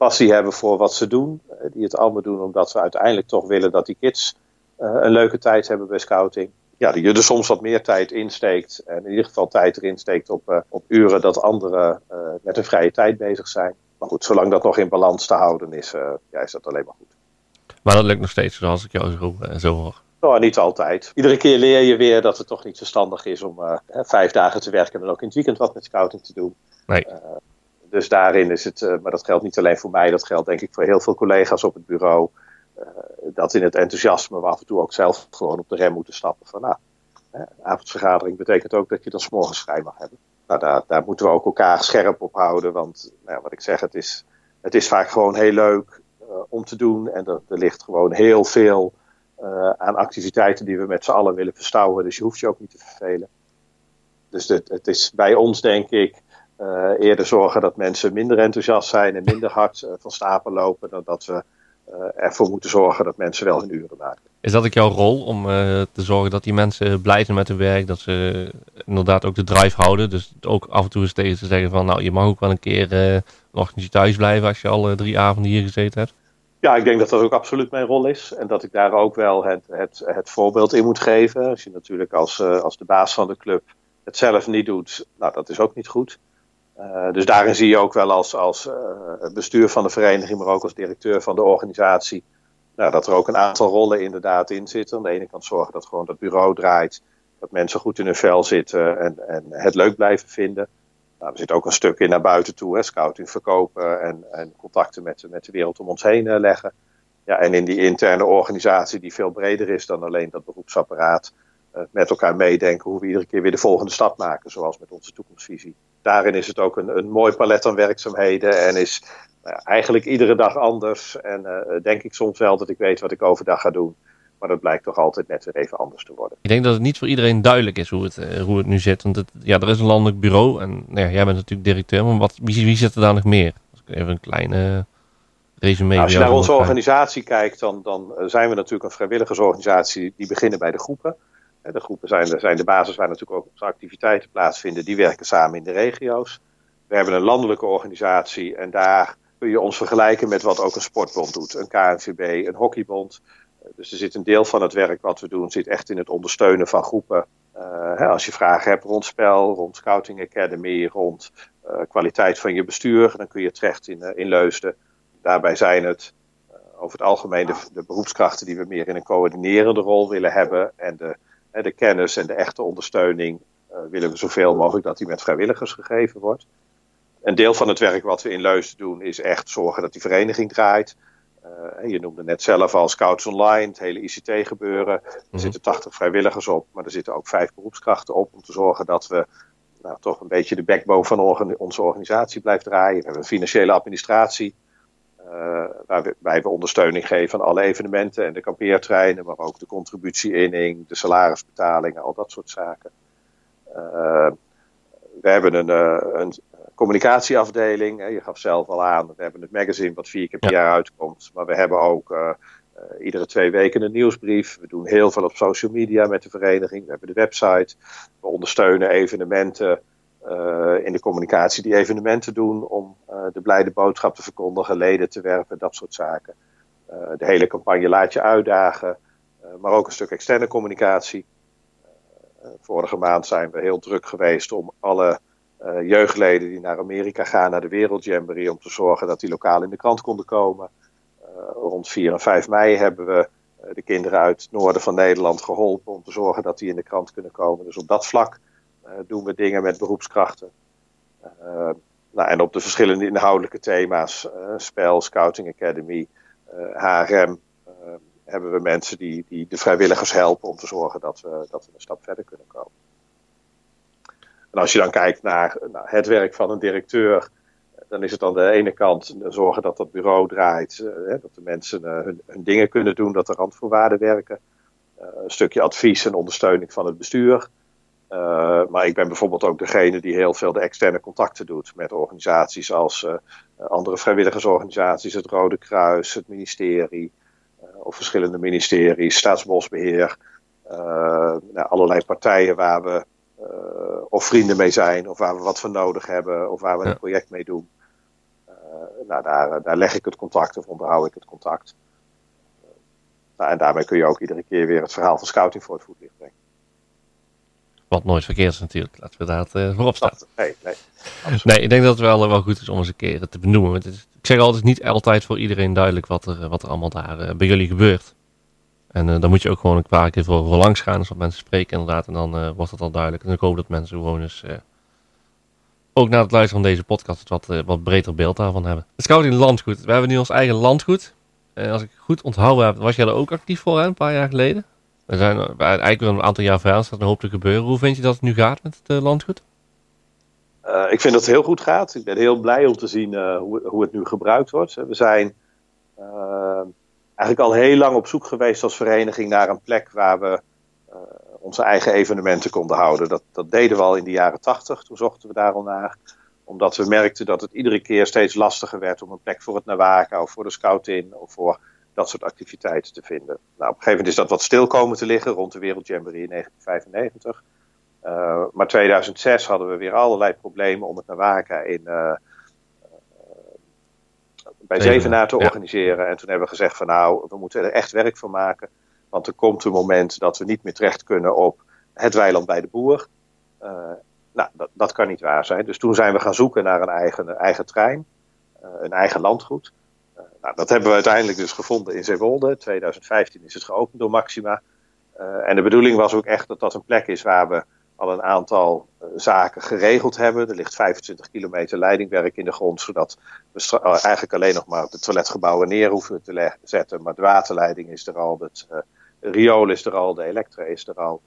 passie hebben voor wat ze doen. die het allemaal doen omdat ze uiteindelijk toch willen dat die kids een leuke tijd hebben bij scouting. Ja, die je er soms wat meer tijd insteekt en in ieder geval tijd erin steekt op, op uren dat anderen met hun vrije tijd bezig zijn. Maar goed, zolang dat nog in balans te houden is, uh, ja, is dat alleen maar goed. Maar dat lukt nog steeds, zoals ik jou zo, zo hoor. Nou, niet altijd. Iedere keer leer je weer dat het toch niet verstandig is om uh, vijf dagen te werken en dan ook in het weekend wat met scouting te doen. Nee. Dus daarin is het, maar dat geldt niet alleen voor mij, dat geldt denk ik voor heel veel collega's op het bureau. dat in het enthousiasme we af en toe ook zelf gewoon op de rem moeten stappen. Van nou, avondvergadering betekent ook dat je dan s'morgens vrij mag hebben nou, daar, daar, moeten we ook elkaar scherp op houden. Want nou wat ik zeg, het is, het is vaak gewoon heel leuk uh, om te doen. En er, er ligt gewoon heel veel aan activiteiten die we met z'n allen willen verstouwen. Dus je hoeft je ook niet te vervelen. Dus het is bij ons, denk ik, uh, eerder zorgen dat mensen minder enthousiast zijn en minder hard van stapel lopen. Dan dat we ervoor moeten zorgen dat mensen wel hun uren maken. Is dat ook jouw rol om te zorgen dat die mensen blij zijn met hun werk? Dat ze inderdaad ook de drive houden. Dus ook af en toe eens tegen te zeggen van nou je mag ook wel een keer een ochtendje thuis blijven als je al drie avonden hier gezeten hebt. Ja, ik denk dat dat ook absoluut mijn rol is. En dat ik daar ook wel het, het, het voorbeeld in moet geven. Als je natuurlijk als, als de baas van de club het zelf niet doet, nou dat is ook niet goed. Dus daarin zie je ook wel als, als bestuur van de vereniging, maar ook als directeur van de organisatie nou, dat er ook een aantal rollen inderdaad in zitten. Aan de ene kant zorgen dat gewoon dat bureau draait, dat mensen goed in hun vel zitten en, en het leuk blijven vinden. Nou, er zit ook een stuk in naar buiten toe, hè, scouting verkopen en, en contacten met, met de wereld om ons heen uh, leggen. Ja, en in die interne organisatie die veel breder is dan alleen dat beroepsapparaat, met elkaar meedenken hoe we iedere keer weer de volgende stap maken, zoals met onze toekomstvisie. Daarin is het ook een, een mooi palet aan werkzaamheden en is nou ja, eigenlijk iedere dag anders. En uh, denk ik soms wel dat ik weet wat ik overdag ga doen. Maar dat blijkt toch altijd net weer even anders te worden. Ik denk dat het niet voor iedereen duidelijk is hoe het, uh, hoe het nu zit. Want het, ja, er is een landelijk bureau. En nou ja, jij bent natuurlijk directeur. Maar wat, wie, wie zit er daar nog meer? Als ik even een kleine resume nou, Als je naar onze organisatie kijkt, dan, dan zijn we natuurlijk een vrijwilligersorganisatie. Die beginnen bij de groepen. De groepen zijn de, zijn de basis waar natuurlijk ook activiteiten plaatsvinden. Die werken samen in de regio's. We hebben een landelijke organisatie en daar kun je ons vergelijken met wat ook een sportbond doet. Een KNVB, een hockeybond. Dus er zit een deel van het werk wat we doen, zit echt in het ondersteunen van groepen. Hè, als je vragen hebt rond spel, rond Scouting Academy, rond uh, kwaliteit van je bestuur, dan kun je terecht in, in Leusden. Daarbij zijn het over het algemeen de, de, beroepskrachten die we meer in een coördinerende rol willen hebben. En de, de kennis en de echte ondersteuning willen we zoveel mogelijk dat die met vrijwilligers gegeven wordt een deel van het werk wat we in Leusden doen is echt zorgen dat die vereniging draait. Uh, je noemde net zelf al Scouts Online, het hele ICT gebeuren. Er mhm. zitten 80 vrijwilligers op, maar er zitten ook vijf beroepskrachten op om te zorgen dat we nou, toch een beetje de backbone van onze organisatie blijft draaien. We hebben een financiële administratie, uh, waarbij we ondersteuning geven aan alle evenementen en de kampeertreinen, maar ook de contributieinning, de salarisbetalingen, al dat soort zaken. Uh, we hebben een, een, communicatieafdeling. Je gaf zelf al aan, we hebben het magazine wat vier keer per jaar uitkomt. Maar we hebben ook iedere twee weken een nieuwsbrief. We doen heel veel op social media met de vereniging. We hebben de website. We ondersteunen evenementen uh, in de communicatie die evenementen doen. Om de blijde boodschap te verkondigen, leden te werven, dat soort zaken. de hele campagne laat je uitdagen. maar ook een stuk externe communicatie. vorige maand zijn we heel druk geweest om alle jeugdleden die naar Amerika gaan, naar de Wereldjamboree, om te zorgen dat die lokaal in de krant konden komen. rond 4 en 5 mei hebben we de kinderen uit het noorden van Nederland geholpen om te zorgen dat die in de krant kunnen komen. Dus op dat vlak doen we dingen met beroepskrachten. Nou, en op de verschillende inhoudelijke thema's, uh, spel, Scouting Academy, HRM, hebben we mensen die, die de vrijwilligers helpen om te zorgen dat we, dat een stap verder kunnen komen. En als je dan kijkt naar, het werk van een directeur, dan is het aan de ene kant zorgen dat dat bureau draait, eh, dat de mensen eh, hun, dingen kunnen doen, dat er randvoorwaarden werken. Eh, een stukje advies en ondersteuning van het bestuur. Maar ik ben bijvoorbeeld ook degene die heel veel de externe contacten doet met organisaties als andere vrijwilligersorganisaties, het Rode Kruis, het ministerie, of verschillende ministeries, staatsbosbeheer, nou, allerlei partijen waar we of vrienden mee zijn, of waar we wat van nodig hebben, of waar we een project mee doen. Nou, daar, daar leg ik het contact of onderhoud ik het contact. Nou, en daarmee kun je ook iedere keer weer het verhaal van scouting voor het voetlicht brengen. Wat nooit verkeerd is natuurlijk, laten we daar uh, voorop staan. Nee, nee, nee, ik denk dat het wel, wel goed is om eens een keer te benoemen. Het is, ik zeg altijd niet altijd voor iedereen duidelijk wat er, wat er allemaal daar uh, bij jullie gebeurt. En uh, dan moet je ook gewoon een paar keer voor, voor langs gaan, als wat mensen spreken inderdaad. En dan wordt het al duidelijk. En ik hoop dat mensen gewoon eens, ook na het luisteren van deze podcast, het wat, wat breder beeld daarvan hebben. Het scouting landgoed. We hebben nu ons eigen landgoed. En als ik goed onthouden heb, was jij er ook actief voor, hè, een paar jaar geleden? We zijn eigenlijk weer een aantal jaar verder, staat een hoop te gebeuren. Hoe vind je dat het nu gaat met het landgoed? Uh, ik vind dat het heel goed gaat. Ik ben heel blij om te zien uh, hoe, hoe, het nu gebruikt wordt. We zijn eigenlijk al heel lang op zoek geweest als vereniging naar een plek waar we onze eigen evenementen konden houden. Dat, dat, deden we al in de jaren tachtig. Toen zochten we daar al naar. Omdat we merkten dat het iedere keer steeds lastiger werd om een plek voor het Nawaka of voor de Scoutin of voor dat soort activiteiten te vinden. Nou, op een gegeven moment is dat wat stil komen te liggen rond de Wereldjamboree in 1995. Uh, maar 2006 hadden we weer allerlei problemen om het Nawaka in, uh, bij Zevenaar te organiseren. En toen hebben we gezegd van nou, we moeten er echt werk van maken. Want er komt een moment dat we niet meer terecht kunnen op het weiland bij de boer. nou, dat, dat, kan niet waar zijn. Dus toen zijn we gaan zoeken naar een eigen, eigen trein, een eigen landgoed. Nou, dat hebben we uiteindelijk dus gevonden in Zeewolde. 2015 is het geopend door Maxima. en de bedoeling was ook echt dat dat een plek is waar we al een aantal uh, zaken geregeld hebben. Er ligt 25 kilometer leidingwerk in de grond, zodat we uh, eigenlijk alleen nog maar de toiletgebouwen neer hoeven te zetten. Maar de waterleiding is er al, het riool is er al, de elektra is er al.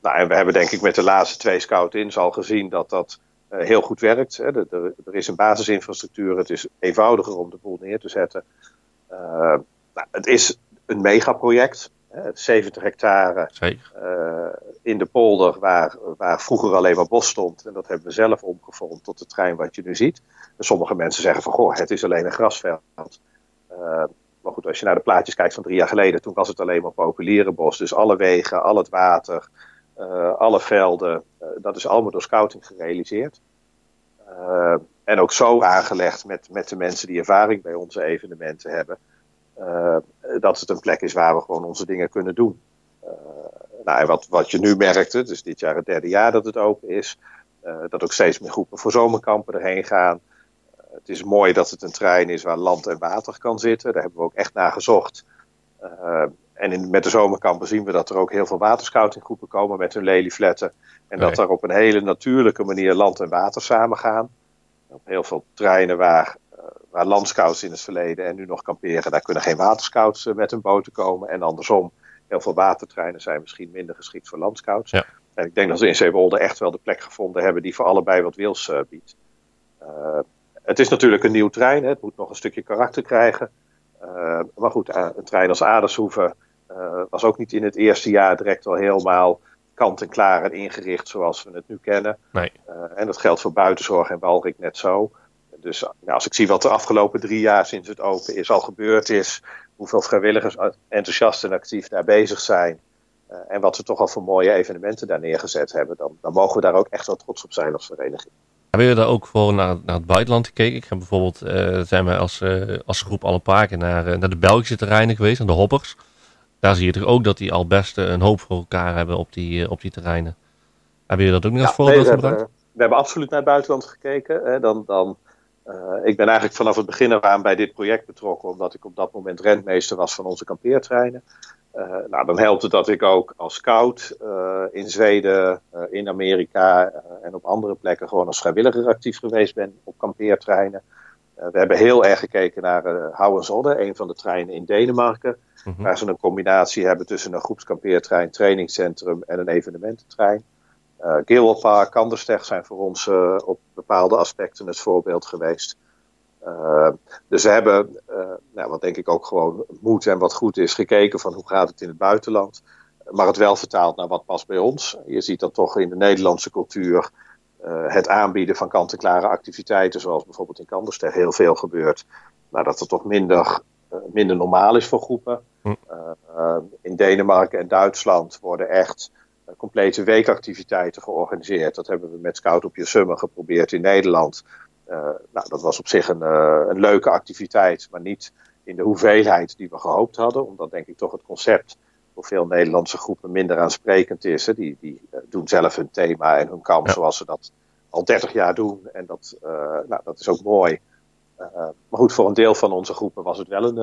nou, en we hebben denk ik met de laatste twee scout-ins al gezien dat dat heel goed werkt. Hè. Er, er, er, is een basisinfrastructuur, het is eenvoudiger om de boel neer te zetten. Nou, het is een megaproject. 70 hectare uh, in de polder waar, waar vroeger alleen maar bos stond. En dat hebben we zelf omgevormd tot de trein wat je nu ziet. En sommige mensen zeggen van goh, het is alleen een grasveld. Uh, maar goed, als je naar de plaatjes kijkt van drie jaar geleden, toen was het alleen maar populiere bos. Dus alle wegen, al het water, alle velden, dat is allemaal door scouting gerealiseerd. en ook zo aangelegd met, met de mensen die ervaring bij onze evenementen hebben dat het een plek is waar we gewoon onze dingen kunnen doen. Nou, en wat, wat je nu merkt, het is dit jaar het derde jaar dat het open is, dat ook steeds meer groepen voor zomerkampen erheen gaan. het is mooi dat het een trein is waar land en water kan zitten. Daar hebben we ook echt naar gezocht. En in, met de zomerkampen zien we dat er ook heel veel waterscoutinggroepen komen met hun leliefletten. En nee. dat er op een hele natuurlijke manier land en water samengaan. Op heel veel treinen waar waar landscouts in het verleden en nu nog kamperen, daar kunnen geen waterscouts uh, met hun boten komen. En andersom, heel veel watertreinen zijn misschien minder geschikt voor landscouts. Ja. En ik denk dat we in Zeewolde echt wel de plek gevonden hebben die voor allebei wat wils uh, biedt. Uh, het is natuurlijk een nieuw trein, hè. het moet nog een stukje karakter krijgen. maar goed, een trein als Adershoeven was ook niet in het eerste jaar direct al helemaal kant en klaar en ingericht zoals we het nu kennen. Nee. en dat geldt voor buitenzorg en Walrik net zo dus nou, als ik zie wat de afgelopen drie jaar sinds het open is al gebeurd is, hoeveel vrijwilligers enthousiast en actief daar bezig zijn. Uh, en wat we toch al voor mooie evenementen daar neergezet hebben, dan, dan mogen we daar ook echt wel trots op zijn als vereniging. Hebben we daar ook voor naar, naar het buitenland gekeken? Ik heb bijvoorbeeld, uh, zijn we als, uh, als groep al een paar keer naar, naar de Belgische terreinen geweest, naar de Hoppers. Daar zie je toch ook dat die al best een hoop voor elkaar hebben op die, op die terreinen. Hebben jullie dat ook nog als voorbeeld nee, gebruikt? we hebben absoluut naar het buitenland gekeken. Hè. Dan, dan, ik ben eigenlijk vanaf het begin af aan bij dit project betrokken, omdat ik op dat moment rentmeester was van onze kampeertreinen. Uh, nou, dan helpt het dat ik ook als scout uh, in Zweden, in Amerika en op andere plekken gewoon als vrijwilliger actief geweest ben op kampeertreinen. We hebben heel erg gekeken naar uh, Houwenzodde, een van de treinen in Denemarken. Mm -hmm. Waar ze een combinatie hebben tussen een groepskampeertrein, trainingscentrum en een evenemententrein. Uh, Gilwelpark, Kandersteg zijn voor ons op bepaalde aspecten het voorbeeld geweest. Uh, dus we hebben, nou, wat denk ik ook gewoon moet en wat goed is, gekeken van hoe gaat het in het buitenland. Maar het wel vertaald naar wat past bij ons. Je ziet dat toch in de Nederlandse cultuur het aanbieden van kant-en-klare activiteiten, zoals bijvoorbeeld in Kandersteg heel veel gebeurt. Maar dat het toch minder, minder normaal is voor groepen. Hm. in Denemarken en Duitsland worden echt complete weekactiviteiten georganiseerd. Dat hebben we met Scout op je Summer geprobeerd in Nederland. Uh, nou, dat was op zich een, uh, een, leuke activiteit, maar niet in de hoeveelheid die we gehoopt hadden. Omdat denk ik toch het concept voor veel Nederlandse groepen minder aansprekend is. Hè. Die, die uh, doen zelf hun thema en hun kamp ja. zoals ze dat al 30 jaar doen. En dat, nou, dat is ook mooi. maar goed, voor een deel van onze groepen was het wel een,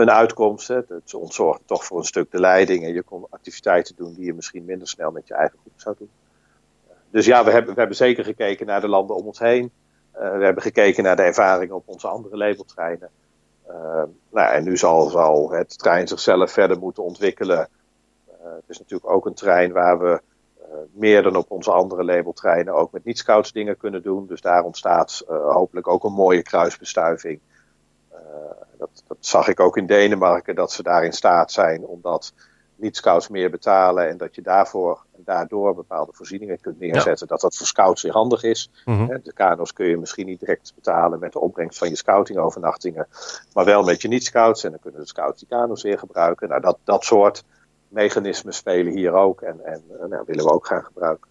een uitkomst. Hè. Het ontzorgde toch voor een stuk de leiding. En je kon activiteiten doen die je misschien minder snel met je eigen groep zou doen dus ja, we hebben, we hebben zeker gekeken naar de landen om ons heen. We hebben gekeken naar de ervaringen op onze andere labeltreinen. Uh, nou, en nu zal, zal het trein zichzelf verder moeten ontwikkelen. Uh, het is natuurlijk ook een trein waar we meer dan op onze andere labeltreinen ook met niet-scouts dingen kunnen doen. Dus daar ontstaat hopelijk ook een mooie kruisbestuiving. Dat, dat, zag ik ook in Denemarken, dat ze daar in staat zijn om dat niet-scouts meer betalen en dat je daarvoor en daardoor bepaalde voorzieningen kunt neerzetten. Ja. Dat dat voor scouts weer handig is. Mm -hmm. De kano's kun je misschien niet direct betalen met de opbrengst van je scoutingovernachtingen, maar wel met je niet-scouts en dan kunnen de scouts die kano's weer gebruiken. Nou, dat, dat soort mechanismen spelen hier ook en, en nou, willen we ook gaan gebruiken.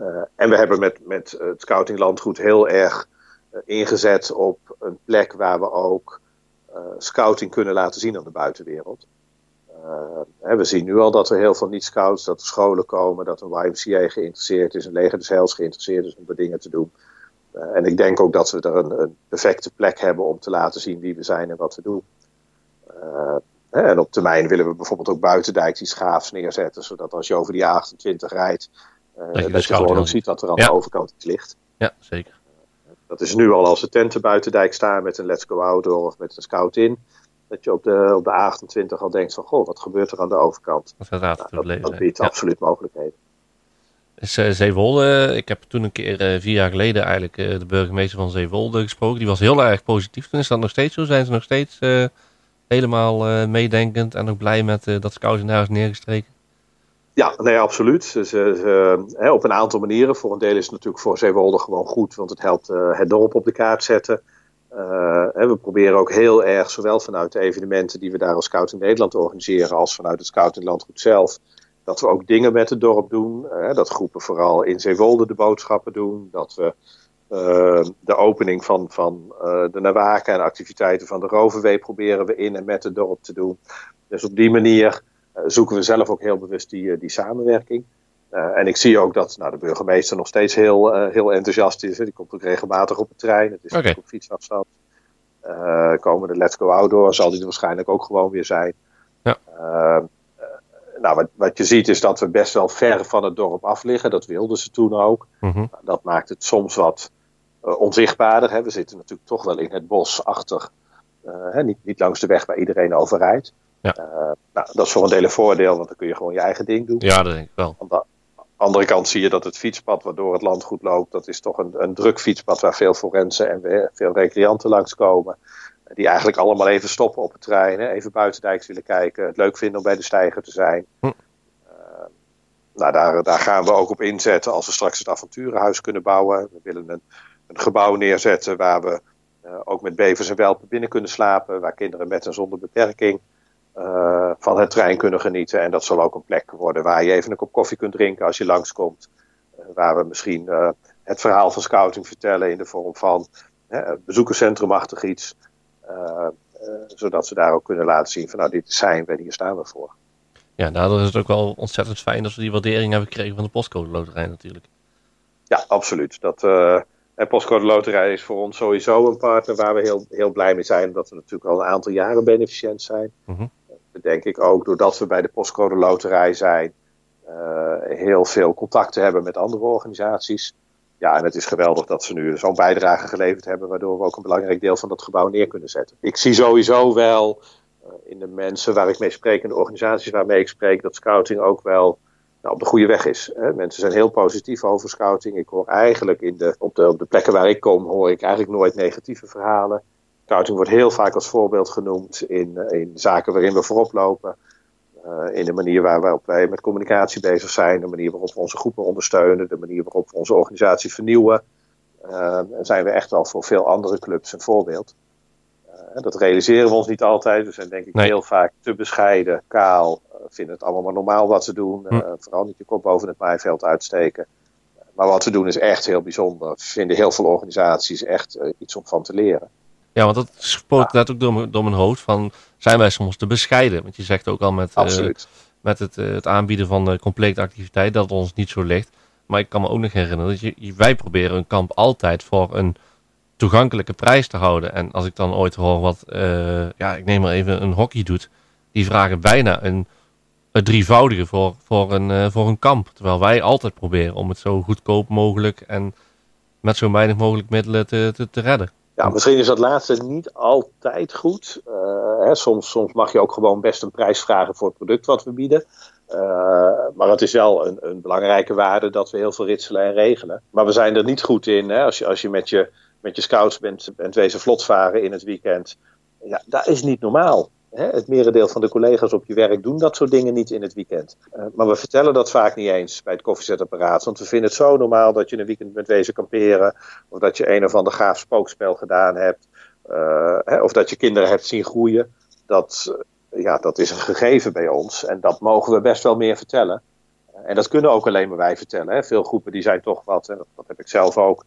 Uh, en we hebben met, met het scoutinglandgoed heel erg uh, ingezet op een plek waar we ook uh, scouting kunnen laten zien aan de buitenwereld. Uh, we zien nu al dat er heel veel niet-scouts, dat er scholen komen, dat een YMCA geïnteresseerd is, een leger des Heils geïnteresseerd is om de dingen te doen. Uh, en ik denk ook dat we er een, een, perfecte plek hebben om te laten zien wie we zijn en wat we doen. Uh, en op termijn willen we bijvoorbeeld ook buitendijk die schaafs neerzetten, zodat als je over die A28 rijdt, dat je, dat je gewoon ook ziet wat er aan ja. de overkant ligt. Ja, zeker. Dat is nu al als de tenten buitendijk staan met een Let's Go Outdoor of met een Scout in dat je op de, op de A28 al denkt van, goh, wat gebeurt er aan de overkant? Dat, nou, dat, dat biedt ja. absoluut mogelijkheden. Uh, Zeewolde, ik heb toen een keer uh, vier jaar geleden eigenlijk uh, de burgemeester van Zeewolde gesproken. Die was heel erg positief. Toen is dat nog steeds zo? Zijn ze nog steeds helemaal meedenkend en ook blij met dat scouting daar is neergestreken? Ja, nee, absoluut. Ze, ze, hè, op een aantal manieren. Voor een deel is het natuurlijk voor Zeewolde gewoon goed, want het helpt het dorp op de kaart zetten. Uh, we proberen ook heel erg, zowel vanuit de evenementen die we daar als Scout in Nederland organiseren, als vanuit het Scout in Landgoed zelf, dat we ook dingen met het dorp doen. Uh, dat groepen vooral in Zeewolde de boodschappen doen. Dat we uh, de opening van, van de Nawaken en activiteiten van de Roverwee proberen we in en met het dorp te doen. Dus op die manier zoeken we zelf ook heel bewust die, die samenwerking. Uh, en ik zie ook dat nou, de burgemeester nog steeds heel, uh, heel enthousiast is. Hè. Die komt ook regelmatig op het trein. Het is okay. op fietsafstand. Uh, komende Let's Go Outdoor zal die er waarschijnlijk ook gewoon weer zijn. Ja. nou, wat, wat je ziet is dat we best wel ver van het dorp af liggen. Dat wilden ze toen ook. Mm -hmm. Dat maakt het soms wat onzichtbaarder. Hè. We zitten natuurlijk toch wel in het bos achter. Hè, niet, niet langs de weg waar iedereen over rijdt. Ja. nou, dat is voor een deel een voordeel, want dan kun je gewoon je eigen ding doen. Ja, dat denk ik wel andere kant zie je dat het fietspad waardoor het land goed loopt, dat is toch een, een druk fietspad waar veel forensen en veel recreanten langskomen. Die eigenlijk allemaal even stoppen op het trein, even buitendijks willen kijken, het leuk vinden om bij de steiger te zijn. Hm. Uh, nou, daar, daar gaan we ook op inzetten als we straks het avonturenhuis kunnen bouwen. We willen een, een gebouw neerzetten waar we uh, ook met bevers en welpen binnen kunnen slapen, waar kinderen met en zonder beperking uh, van het trein kunnen genieten. En dat zal ook een plek worden waar je even een kop koffie kunt drinken als je langskomt. Uh, waar we misschien uh, het verhaal van scouting vertellen in de vorm van bezoekerscentrumachtig iets. zodat ze daar ook kunnen laten zien van nou dit zijn we en hier staan we voor. Ja, daardoor is het ook wel ontzettend fijn dat we die waardering hebben gekregen van de postcode loterij natuurlijk. Ja, absoluut. Dat, en Postcode Loterij is voor ons sowieso een partner waar we heel, heel blij mee zijn. Omdat we natuurlijk al een aantal jaren beneficiënt zijn. Mm Denk ik ook doordat we bij de Postcode Loterij zijn. Uh, heel veel contacten hebben met andere organisaties. Ja, en het is geweldig dat ze nu zo'n bijdrage geleverd hebben. Waardoor we ook een belangrijk deel van dat gebouw neer kunnen zetten. Ik zie sowieso wel uh, in de mensen waar ik mee spreek. En de organisaties waarmee ik spreek. Dat scouting ook wel nou, op de goede weg is. Hè. Mensen zijn heel positief over scouting. Ik hoor eigenlijk in de, op, de, op de plekken waar ik kom, hoor ik eigenlijk nooit negatieve verhalen. Scouting wordt heel vaak als voorbeeld genoemd in, eh, in zaken waarin we voorop lopen. Uh, in de manier waarop wij met communicatie bezig zijn, de manier waarop we onze groepen ondersteunen, de manier waarop we onze organisatie vernieuwen. Uh, zijn we echt wel voor veel andere clubs een voorbeeld. Uh, dat realiseren we ons niet altijd. We zijn denk ik heel vaak te bescheiden, kaal, vinden het allemaal maar normaal wat ze doen. Hm. Vooral niet je kop boven het maaiveld uitsteken. Maar wat we doen is echt heel bijzonder. Vinden heel veel organisaties echt iets om van te leren. Ja, want dat spoot net ook door, door, mijn hoofd van zijn wij soms te bescheiden? Want je zegt ook al met, uh, met het, het, aanbieden van de complete activiteit dat het ons niet zo ligt. Maar ik kan me ook nog herinneren dat je, wij proberen een kamp altijd voor een toegankelijke prijs te houden. En als ik dan ooit hoor wat, ja, ik neem maar even een hockey doet, die vragen bijna een het drievoudige voor, voor, een, voor een kamp. Terwijl wij altijd proberen om het zo goedkoop mogelijk en met zo weinig mogelijk middelen te, te, te redden. Ja, misschien is dat laatste niet altijd goed. Uh, hè, soms, soms mag je ook gewoon best een prijs vragen voor het product wat we bieden. Uh, maar het is wel een, een, belangrijke waarde dat we heel veel ritselen en regelen. Maar we zijn er niet goed in. Hè, als je, als je met je met je scouts bent, bent wezen vlotvaren in het weekend. Ja, dat is niet normaal. Het merendeel van de collega's op je werk doen dat soort dingen niet in het weekend. Uh, maar we vertellen dat vaak niet eens bij het koffiezetapparaat. Want we vinden het zo normaal dat je een weekend bent wezen kamperen. Of dat je een of ander gaaf spookspel gedaan hebt. Hè, of dat je kinderen hebt zien groeien. Dat, uh, ja, dat is een gegeven bij ons. En dat mogen we best wel meer vertellen. En dat kunnen ook alleen maar wij vertellen. Hè. Veel groepen die zijn toch wat, en dat heb ik zelf ook,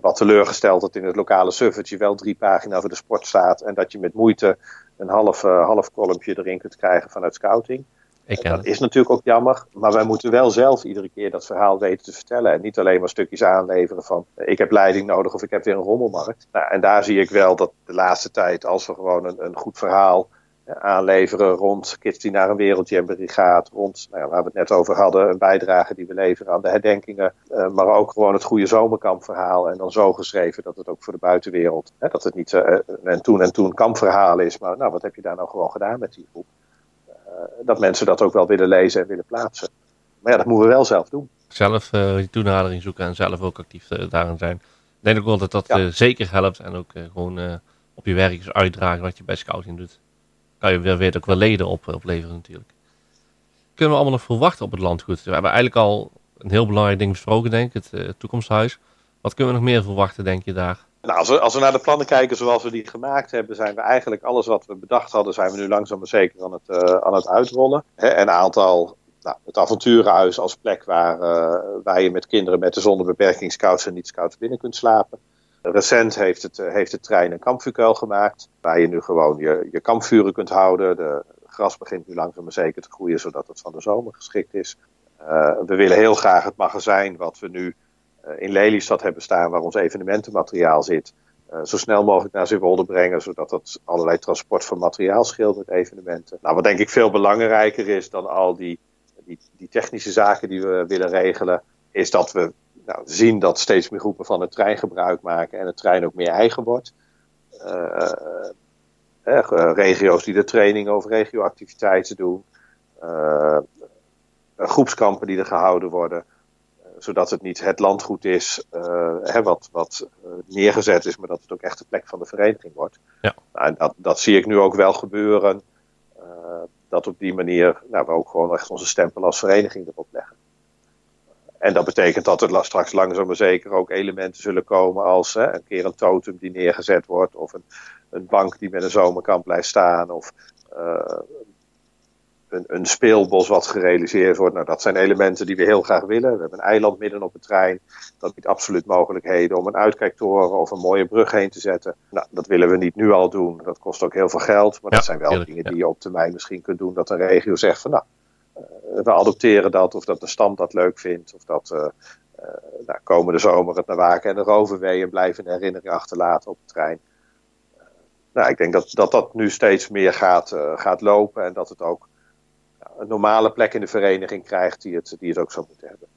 wat teleurgesteld dat in het lokale suffertje wel drie pagina's over de sport staat. En dat je met moeite een half, uh, half kolompje erin kunt krijgen vanuit scouting. Ik dat is natuurlijk ook jammer, maar wij moeten wel zelf iedere keer dat verhaal weten te vertellen. En niet alleen maar stukjes aanleveren van eh, ik heb leiding nodig of ik heb weer een rommelmarkt. Nou, en daar zie ik wel dat de laatste tijd, als we gewoon een, een goed verhaal aanleveren rond kids die naar een wereldjamboree gaat, rond nou ja, waar we het net over hadden, een bijdrage die we leveren aan de herdenkingen, uh, maar ook gewoon het goede zomerkampverhaal en dan zo geschreven dat het ook voor de buitenwereld, hè, dat het niet uh, een toen en toen kampverhaal is, maar nou, wat heb je daar nou gewoon gedaan met die groep? Uh, dat mensen dat ook wel willen lezen en willen plaatsen. Maar ja, dat moeten we wel zelf doen. Zelf die toenadering zoeken en zelf ook actief daarin zijn. Ik denk ook wel dat dat ja. zeker helpt en ook gewoon op je werk uitdragen wat je bij scouting doet kan je weer, weer ook wel leden op, opleveren natuurlijk. Kunnen we allemaal nog verwachten op het landgoed? We hebben eigenlijk al een heel belangrijk ding besproken, denk ik, het uh, toekomsthuis. Wat kunnen we nog meer verwachten, denk je daar? Nou, als we, als we naar de plannen kijken zoals we die gemaakt hebben, zijn we eigenlijk alles wat we bedacht hadden, zijn we nu langzaam maar zeker aan het, uh, aan het uitrollen. He, een aantal, nou, het avonturenhuis als plek waar, uh, waar je met kinderen met de zonder beperking scouts en niet scouts binnen kunt slapen. Recent heeft het, eh, heeft de trein een kampvuurkuil gemaakt. Waar je nu gewoon je, je kampvuren kunt houden. De gras begint nu langzaam maar zeker te groeien, zodat het van de zomer geschikt is. Uh, we willen heel graag het magazijn wat we nu uh, in Lelystad hebben staan, waar ons evenementenmateriaal zit, zo snel mogelijk naar Zeewolde brengen, zodat dat allerlei transport van materiaal scheelt met evenementen. Nou, wat denk ik veel belangrijker is dan al die, die, die technische zaken die we willen regelen, is dat we nou, zien dat steeds meer groepen van de trein gebruik maken en de trein ook meer eigen wordt. Uh, uh, regio's die de training over regioactiviteiten doen. Uh, groepskampen die er gehouden worden. zodat het niet het landgoed is hè, wat, wat neergezet is, maar dat het ook echt de plek van de vereniging wordt. Ja. Nou, en dat, dat zie ik nu ook wel gebeuren. dat op die manier nou, we ook gewoon echt onze stempel als vereniging erop leggen. En dat betekent dat er straks langzaam maar zeker ook elementen zullen komen als hè, een keer een totem die neergezet wordt, of een, een bank die met een zomerkamp blijft staan, of uh, een, een, speelbos wat gerealiseerd wordt. Nou, dat zijn elementen die we heel graag willen. We hebben een eiland midden op het trein. Dat biedt absoluut mogelijkheden om een uitkijktoren of een mooie brug heen te zetten. Nou, dat willen we niet nu al doen. Dat kost ook heel veel geld. Maar dat zijn wel dingen die je op termijn misschien kunt doen. Dat een regio zegt van nou, we adopteren dat. Of dat de stam dat leuk vindt. Of dat uh, uh, nou, komende zomer het naar Waken en de Roverwee een blijvende herinnering achterlaten op de trein. nou, ik denk dat, dat dat nu steeds meer gaat, gaat lopen. En dat het ook een normale plek in de vereniging krijgt die het, die het ook zou moeten hebben.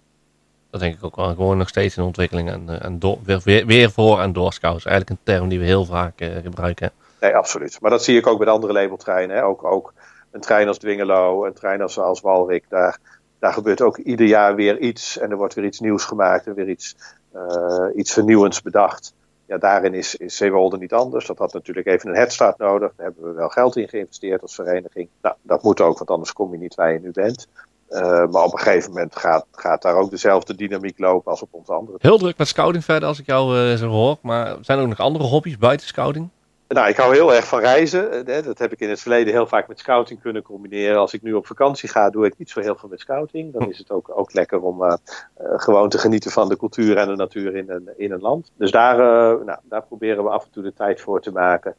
Dat denk ik ook wel. Gewoon nog steeds in ontwikkeling en, en door, weer, weer voor en. Eigenlijk een term die we heel vaak gebruiken. Nee, absoluut. Maar dat zie ik ook bij de andere labeltreinen. Hè. Ook, ook een trein als Dwingelo, een trein als, als. Daar, daar gebeurt ook ieder jaar weer iets. En er wordt weer iets nieuws gemaakt en weer iets, uh, iets vernieuwends bedacht. Ja, daarin is, is Zeewolde niet anders. Dat had natuurlijk even een headstart nodig. Daar hebben we wel geld in geïnvesteerd als vereniging. Nou, dat moet ook, want anders kom je niet waar je nu bent. Uh, maar op een gegeven moment gaat, gaat daar ook dezelfde dynamiek lopen als op onze andere. Heel druk met scouting verder, als ik jou uh, zo hoor. Maar zijn er ook nog andere hobby's buiten scouting? Nou, ik hou heel erg van reizen. Dat heb ik in het verleden heel vaak met scouting kunnen combineren. Als ik nu op vakantie ga, doe ik niet zo heel veel met scouting. Dan is het ook, ook lekker om uh, uh, gewoon te genieten van de cultuur en de natuur in een, in een land. Dus daar, uh, nou, daar proberen we af en toe de tijd voor te maken.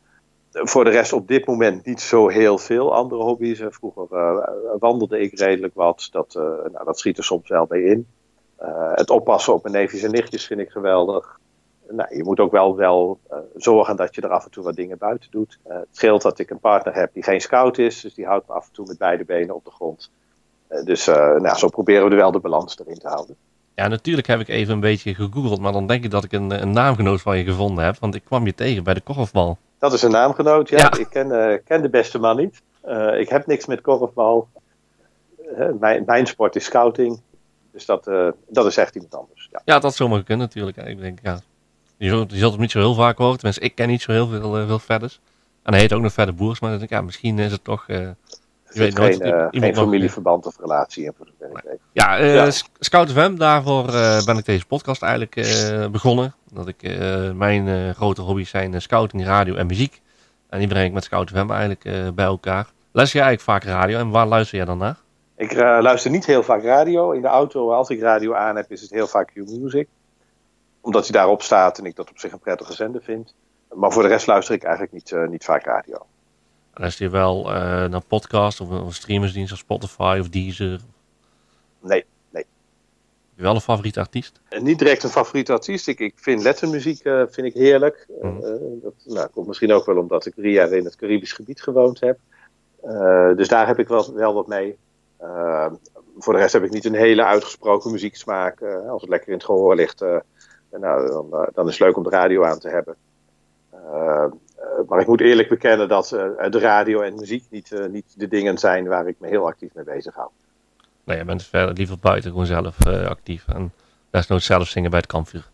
Voor de rest op dit moment niet zo heel veel andere hobby's. Vroeger wandelde ik redelijk wat. Dat, nou, dat schiet er soms wel bij in. het oppassen op mijn neefjes en nichtjes vind ik geweldig nou, je moet ook wel, wel uh, zorgen dat je er af en toe wat dingen buiten doet. Uh, het scheelt dat ik een partner heb die geen scout is, dus die houdt me af en toe met beide benen op de grond. Uh, dus nou, zo proberen we er wel de balans erin te houden. Ja, natuurlijk heb ik even een beetje gegoogeld, maar dan denk ik dat ik een, een naamgenoot van je gevonden heb, want ik kwam je tegen bij de korfbal. Dat is een naamgenoot, ja. ja. Ik ken, ken de beste man niet. ik heb niks met korfbal. mijn, mijn sport is scouting. Dus dat, dat is echt iemand anders. Ja, ja dat zou maar kunnen natuurlijk. Ik denk, ja, je zult, het niet zo heel vaak horen. Tenminste, ik ken niet zo heel veel, uh, veel verders. En hij heet ook nog verder Boers, maar dan denk ik, ja, misschien is het toch... Uh, je weet nooit, geen, uh, geen familieverband of relatie in voor zover Ja, ja. Scout FM, daarvoor ben ik deze podcast eigenlijk begonnen. Dat ik, mijn grote hobby's zijn scouting, radio en muziek. En die breng ik met Scout FM eigenlijk bij elkaar. Luister jij eigenlijk vaak radio en waar luister jij dan naar? Ik luister niet heel vaak radio. In de auto, als ik radio aan heb, is het heel vaak Q-Music omdat hij daarop staat en ik dat op zich een prettige zender vind. Maar voor de rest luister ik eigenlijk niet, uh, niet vaak radio. Luister je wel uh, naar podcasts of een streamersdienst als Spotify of Deezer? Nee, nee. Heb je wel een favoriete artiest? Uh, niet direct een favoriete artiest. Ik, ik vind lettermuziek vind ik heerlijk. Mm. dat nou, komt misschien ook wel omdat ik drie jaar in het Caribisch gebied gewoond heb. dus daar heb ik wel, wel wat mee. voor de rest heb ik niet een hele uitgesproken muzieksmaak. als het lekker in het gehoor ligt, nou, dan, eh, dan is het leuk om de radio aan te hebben. Uh, maar ik moet eerlijk bekennen dat de radio en muziek niet, niet de dingen zijn waar ik me heel actief mee bezig hou. Nee, je bent verder liever buiten gewoon zelf actief. En nooit zelf zingen bij het kampvuur.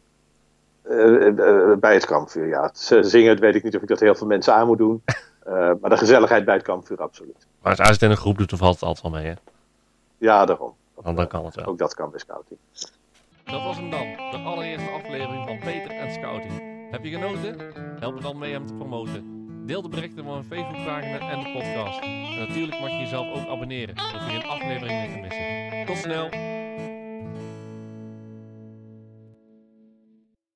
bij het kampvuur, ja. Het zingen weet ik niet of ik dat heel veel mensen aan moet doen. maar de gezelligheid bij het kampvuur, absoluut. Maar als je het in een groep doet, dan valt het altijd wel mee, hè? Ja, daarom. Dan, dan kan het wel. Ook dat kan bij scouting. Dat was hem dan, de allereerste aflevering van Peter en Scouting. Heb je genoten? Help me dan mee hem te promoten. Deel de berichten van mijn Facebookpagina en de podcast. En natuurlijk mag je jezelf ook abonneren, zodat je geen aflevering meer te missen. Tot snel!